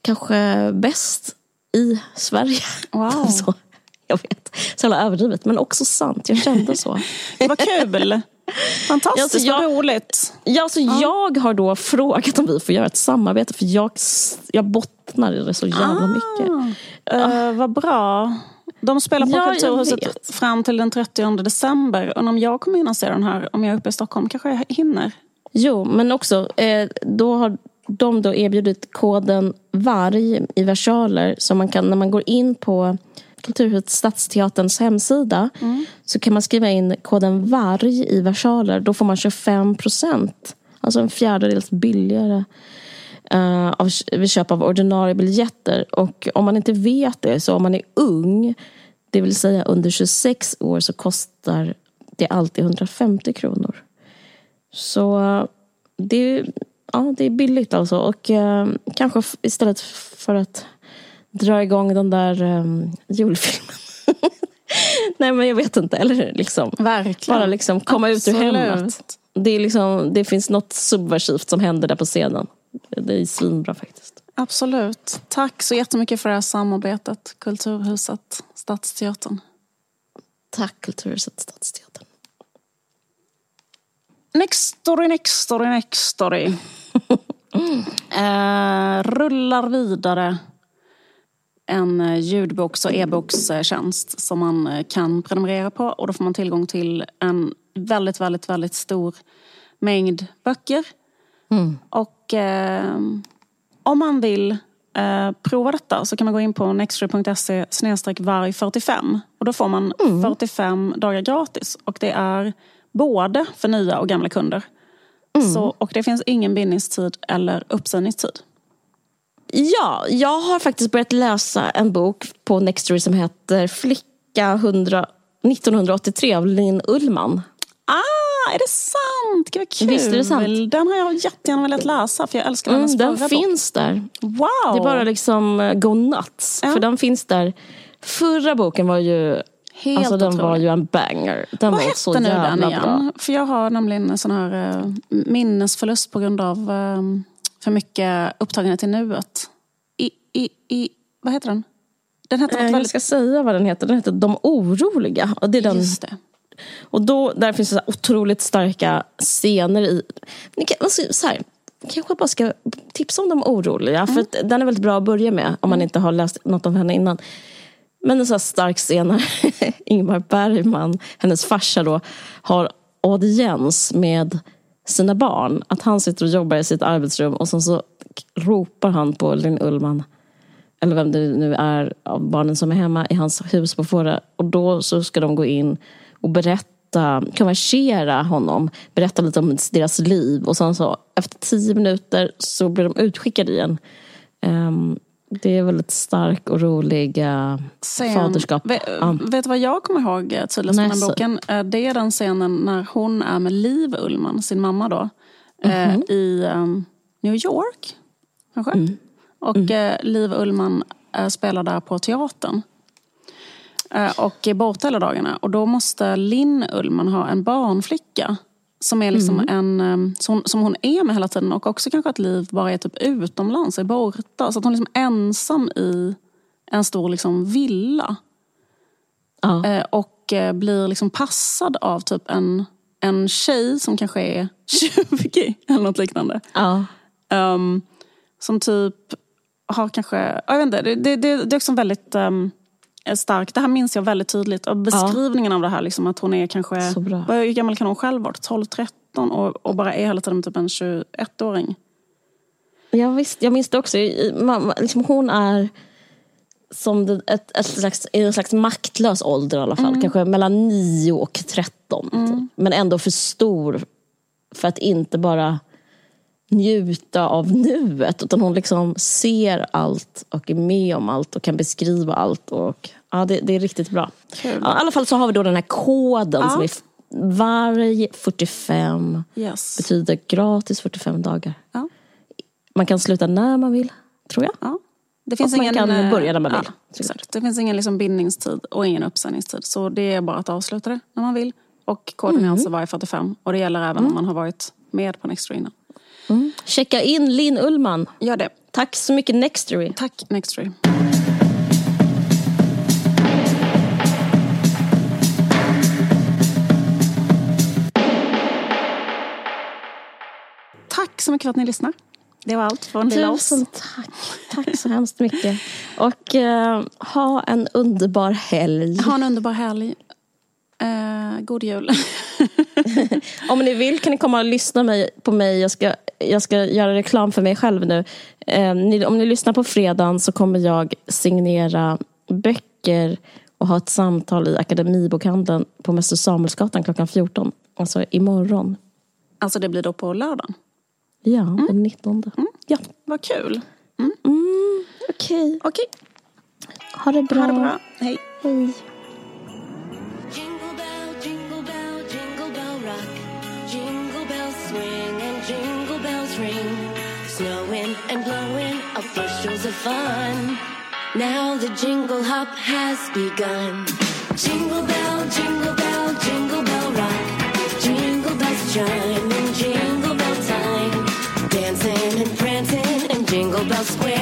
kanske bäst i Sverige. Wow. så, jag vet, så jävla överdrivet men också sant. Jag kände så. Vad kul! Fantastiskt, Ja, så vad roligt. Ja, alltså Jag har då frågat om vi får göra ett samarbete för jag, jag bottnar i det så jävla mycket. Uh, vad bra. De spelar på Ja, Kulturhuset fram till den 30 december. Och om jag kommer hinna se den här, om jag är uppe i Stockholm, kanske jag hinner. Jo, men också eh, då har de då erbjudit koden VARG i versaler så man kan när man går in på Kulturhuset Stadsteaterns hemsida så kan man skriva in koden VARG i versaler. Då får man 25 procent, alltså en fjärdedels billigare uh, av, vid köp av ordinarie biljetter. Och om man inte vet det, så om man är ung, det vill säga under 26 år, så kostar det alltid 150 kronor. Så eh, det, är- ja, det är billigt alltså. Och uh, kanske istället för att dra igång den där um, julfilmen. Nej men jag vet inte. Eller liksom, Verkligen. Bara liksom komma Absolut. ut ur hemmet. Det, är liksom, det finns något subversivt som händer där på scenen. Det är svinbra faktiskt. Absolut. Tack så jättemycket för det här samarbetet. Kulturhuset, Stadsteatern. Tack Kulturhuset Stadsteatern. Next story, next story, next story. eh, rullar vidare en eh, ljudboks och e-bokstjänst som man eh, kan prenumerera på. Och då får man tillgång till en väldigt, väldigt, väldigt stor mängd böcker. Och eh, om man vill eh, prova detta så kan man gå in på nextory.se varg45. Och då får man 45 dagar gratis. Och det är både för nya och gamla kunder. Så, och det finns ingen bindningstid eller uppsägningstid. Ja, jag har faktiskt börjat läsa en bok på Nextory som heter Flicka 100, 1983 av Linn Ullman. Ah, är det sant? Gud vad kul. Visst är det sant? Den har jag jättegärna velat läsa för jag älskar hennes Mm, den förra finns där. bok. Wow! Det är bara liksom eh, go nuts. Ja. För den finns där. Förra boken var ju, Helt alltså den var otrolig. ju en banger. Den Vad var så hette nu den igen? bra. För jag har nämligen en sån här eh, minnesförlust på grund av eh, för mycket upptagenhet i nuet. I, i, i, vad heter den? Den heter Eh, Jag ska säga vad den heter. Den heter De oroliga. Och, det är den, Just det. och då, där finns det så otroligt starka scener i... Kan, alltså, så här, kanske bara ska tipsa om De oroliga. För att den är väldigt bra att börja med om man inte har läst något av henne innan. Men en så stark scen när Ingmar Bergman, hennes farsa då, har audiens med sina barn. Att han sitter och jobbar i sitt arbetsrum och sen så ropar han på Linn Ullman eller vem det nu är av barnen som är hemma i hans hus på Fårö. Och då så ska de gå in och berätta, konversera honom, berätta lite om deras liv. Och sen så efter tio minuter så blir de utskickade igen. Um, det är väldigt stark och rolig Scen- faderskap. Vet, Ja. vet du vad jag kommer ihåg eh, tydligast från den boken? Eh, Det är den scenen när hon är med Liv Ullman, sin mamma då. eh, Mhm. I ehm, New York, kanske? Mm. Och eh, Liv Ullman spelar där på teatern. Och är borta hela dagarna. Och då måste Linn Ullman ha en barnflicka. Som, är liksom Mm. en, ehm, som, som hon är med hela tiden. Och också kanske att Liv bara är typ utomlands, är borta. Så att hon är liksom ensam i en stor liksom villa. Ja. Eh, och eh, blir liksom passad av typ en, en tjej som kanske är 20 eller något liknande. Ja. Ehm, som typ har kanske, jag vet inte, det, det, det, det är också väldigt um, starkt. Det här minns jag väldigt tydligt. Och beskrivningen av det här, liksom, att hon är kanske, hur gammal kan hon själv vara? 12-13 och, och bara är hela tiden typ en 21-åring. Ja, visst, jag minns det också. Man- Liksom hon är som det, ett, ett slags, en slags maktlös ålder i alla fall. Kanske mellan 9 och 13. Typ. Men ändå för stor för att inte bara njuta av nuet. Utan hon liksom ser allt och är med om allt och kan beskriva allt. Och, ja, det, det är riktigt bra. Kul. Ja, I alla fall så har vi då den här koden Ja. som är varg 45 Yes. betyder gratis 45 dagar. Ja. Man kan sluta när man vill, tror jag. Ja. Det finns Och man ingen, kan eh, börja när man vill, exakt. Det finns ingen liksom bindningstid och ingen uppsägningstid. Så det är bara att avsluta det när man vill. Och koden Mm. är alltså varje 45. Och det gäller även om man har varit med på Nextory innan. Checka in Linn Ullman. Gör det. Tack så mycket Nextory. Tack Nextory. Tack så mycket för att ni lyssnar. Det var allt från lilla oss. Tusen tack. Tack så hemskt mycket. Och eh, ha en underbar helg. Ha en underbar helg. Eh, god jul. Om ni vill kan ni komma och lyssna på mig. Jag ska, jag ska göra reklam för mig själv nu. Eh, ni, om ni lyssnar på fredagen så kommer jag signera böcker och ha ett samtal i Akademibokhandeln på Mäster Samuelsgatan klockan 14. Alltså imorgon. alltså det blir då på lördagen. Ja, den 19. Ja, Vad kul. okej. Okej, Ha det bra. ha det bra. Hej. Hej. Fun. Now the jingle hop has begun. Jingle bell, jingle bell, jingle bell rock. Jingle bells chime in jingle bell time. Dancing and prancing in Jingle Bell Square.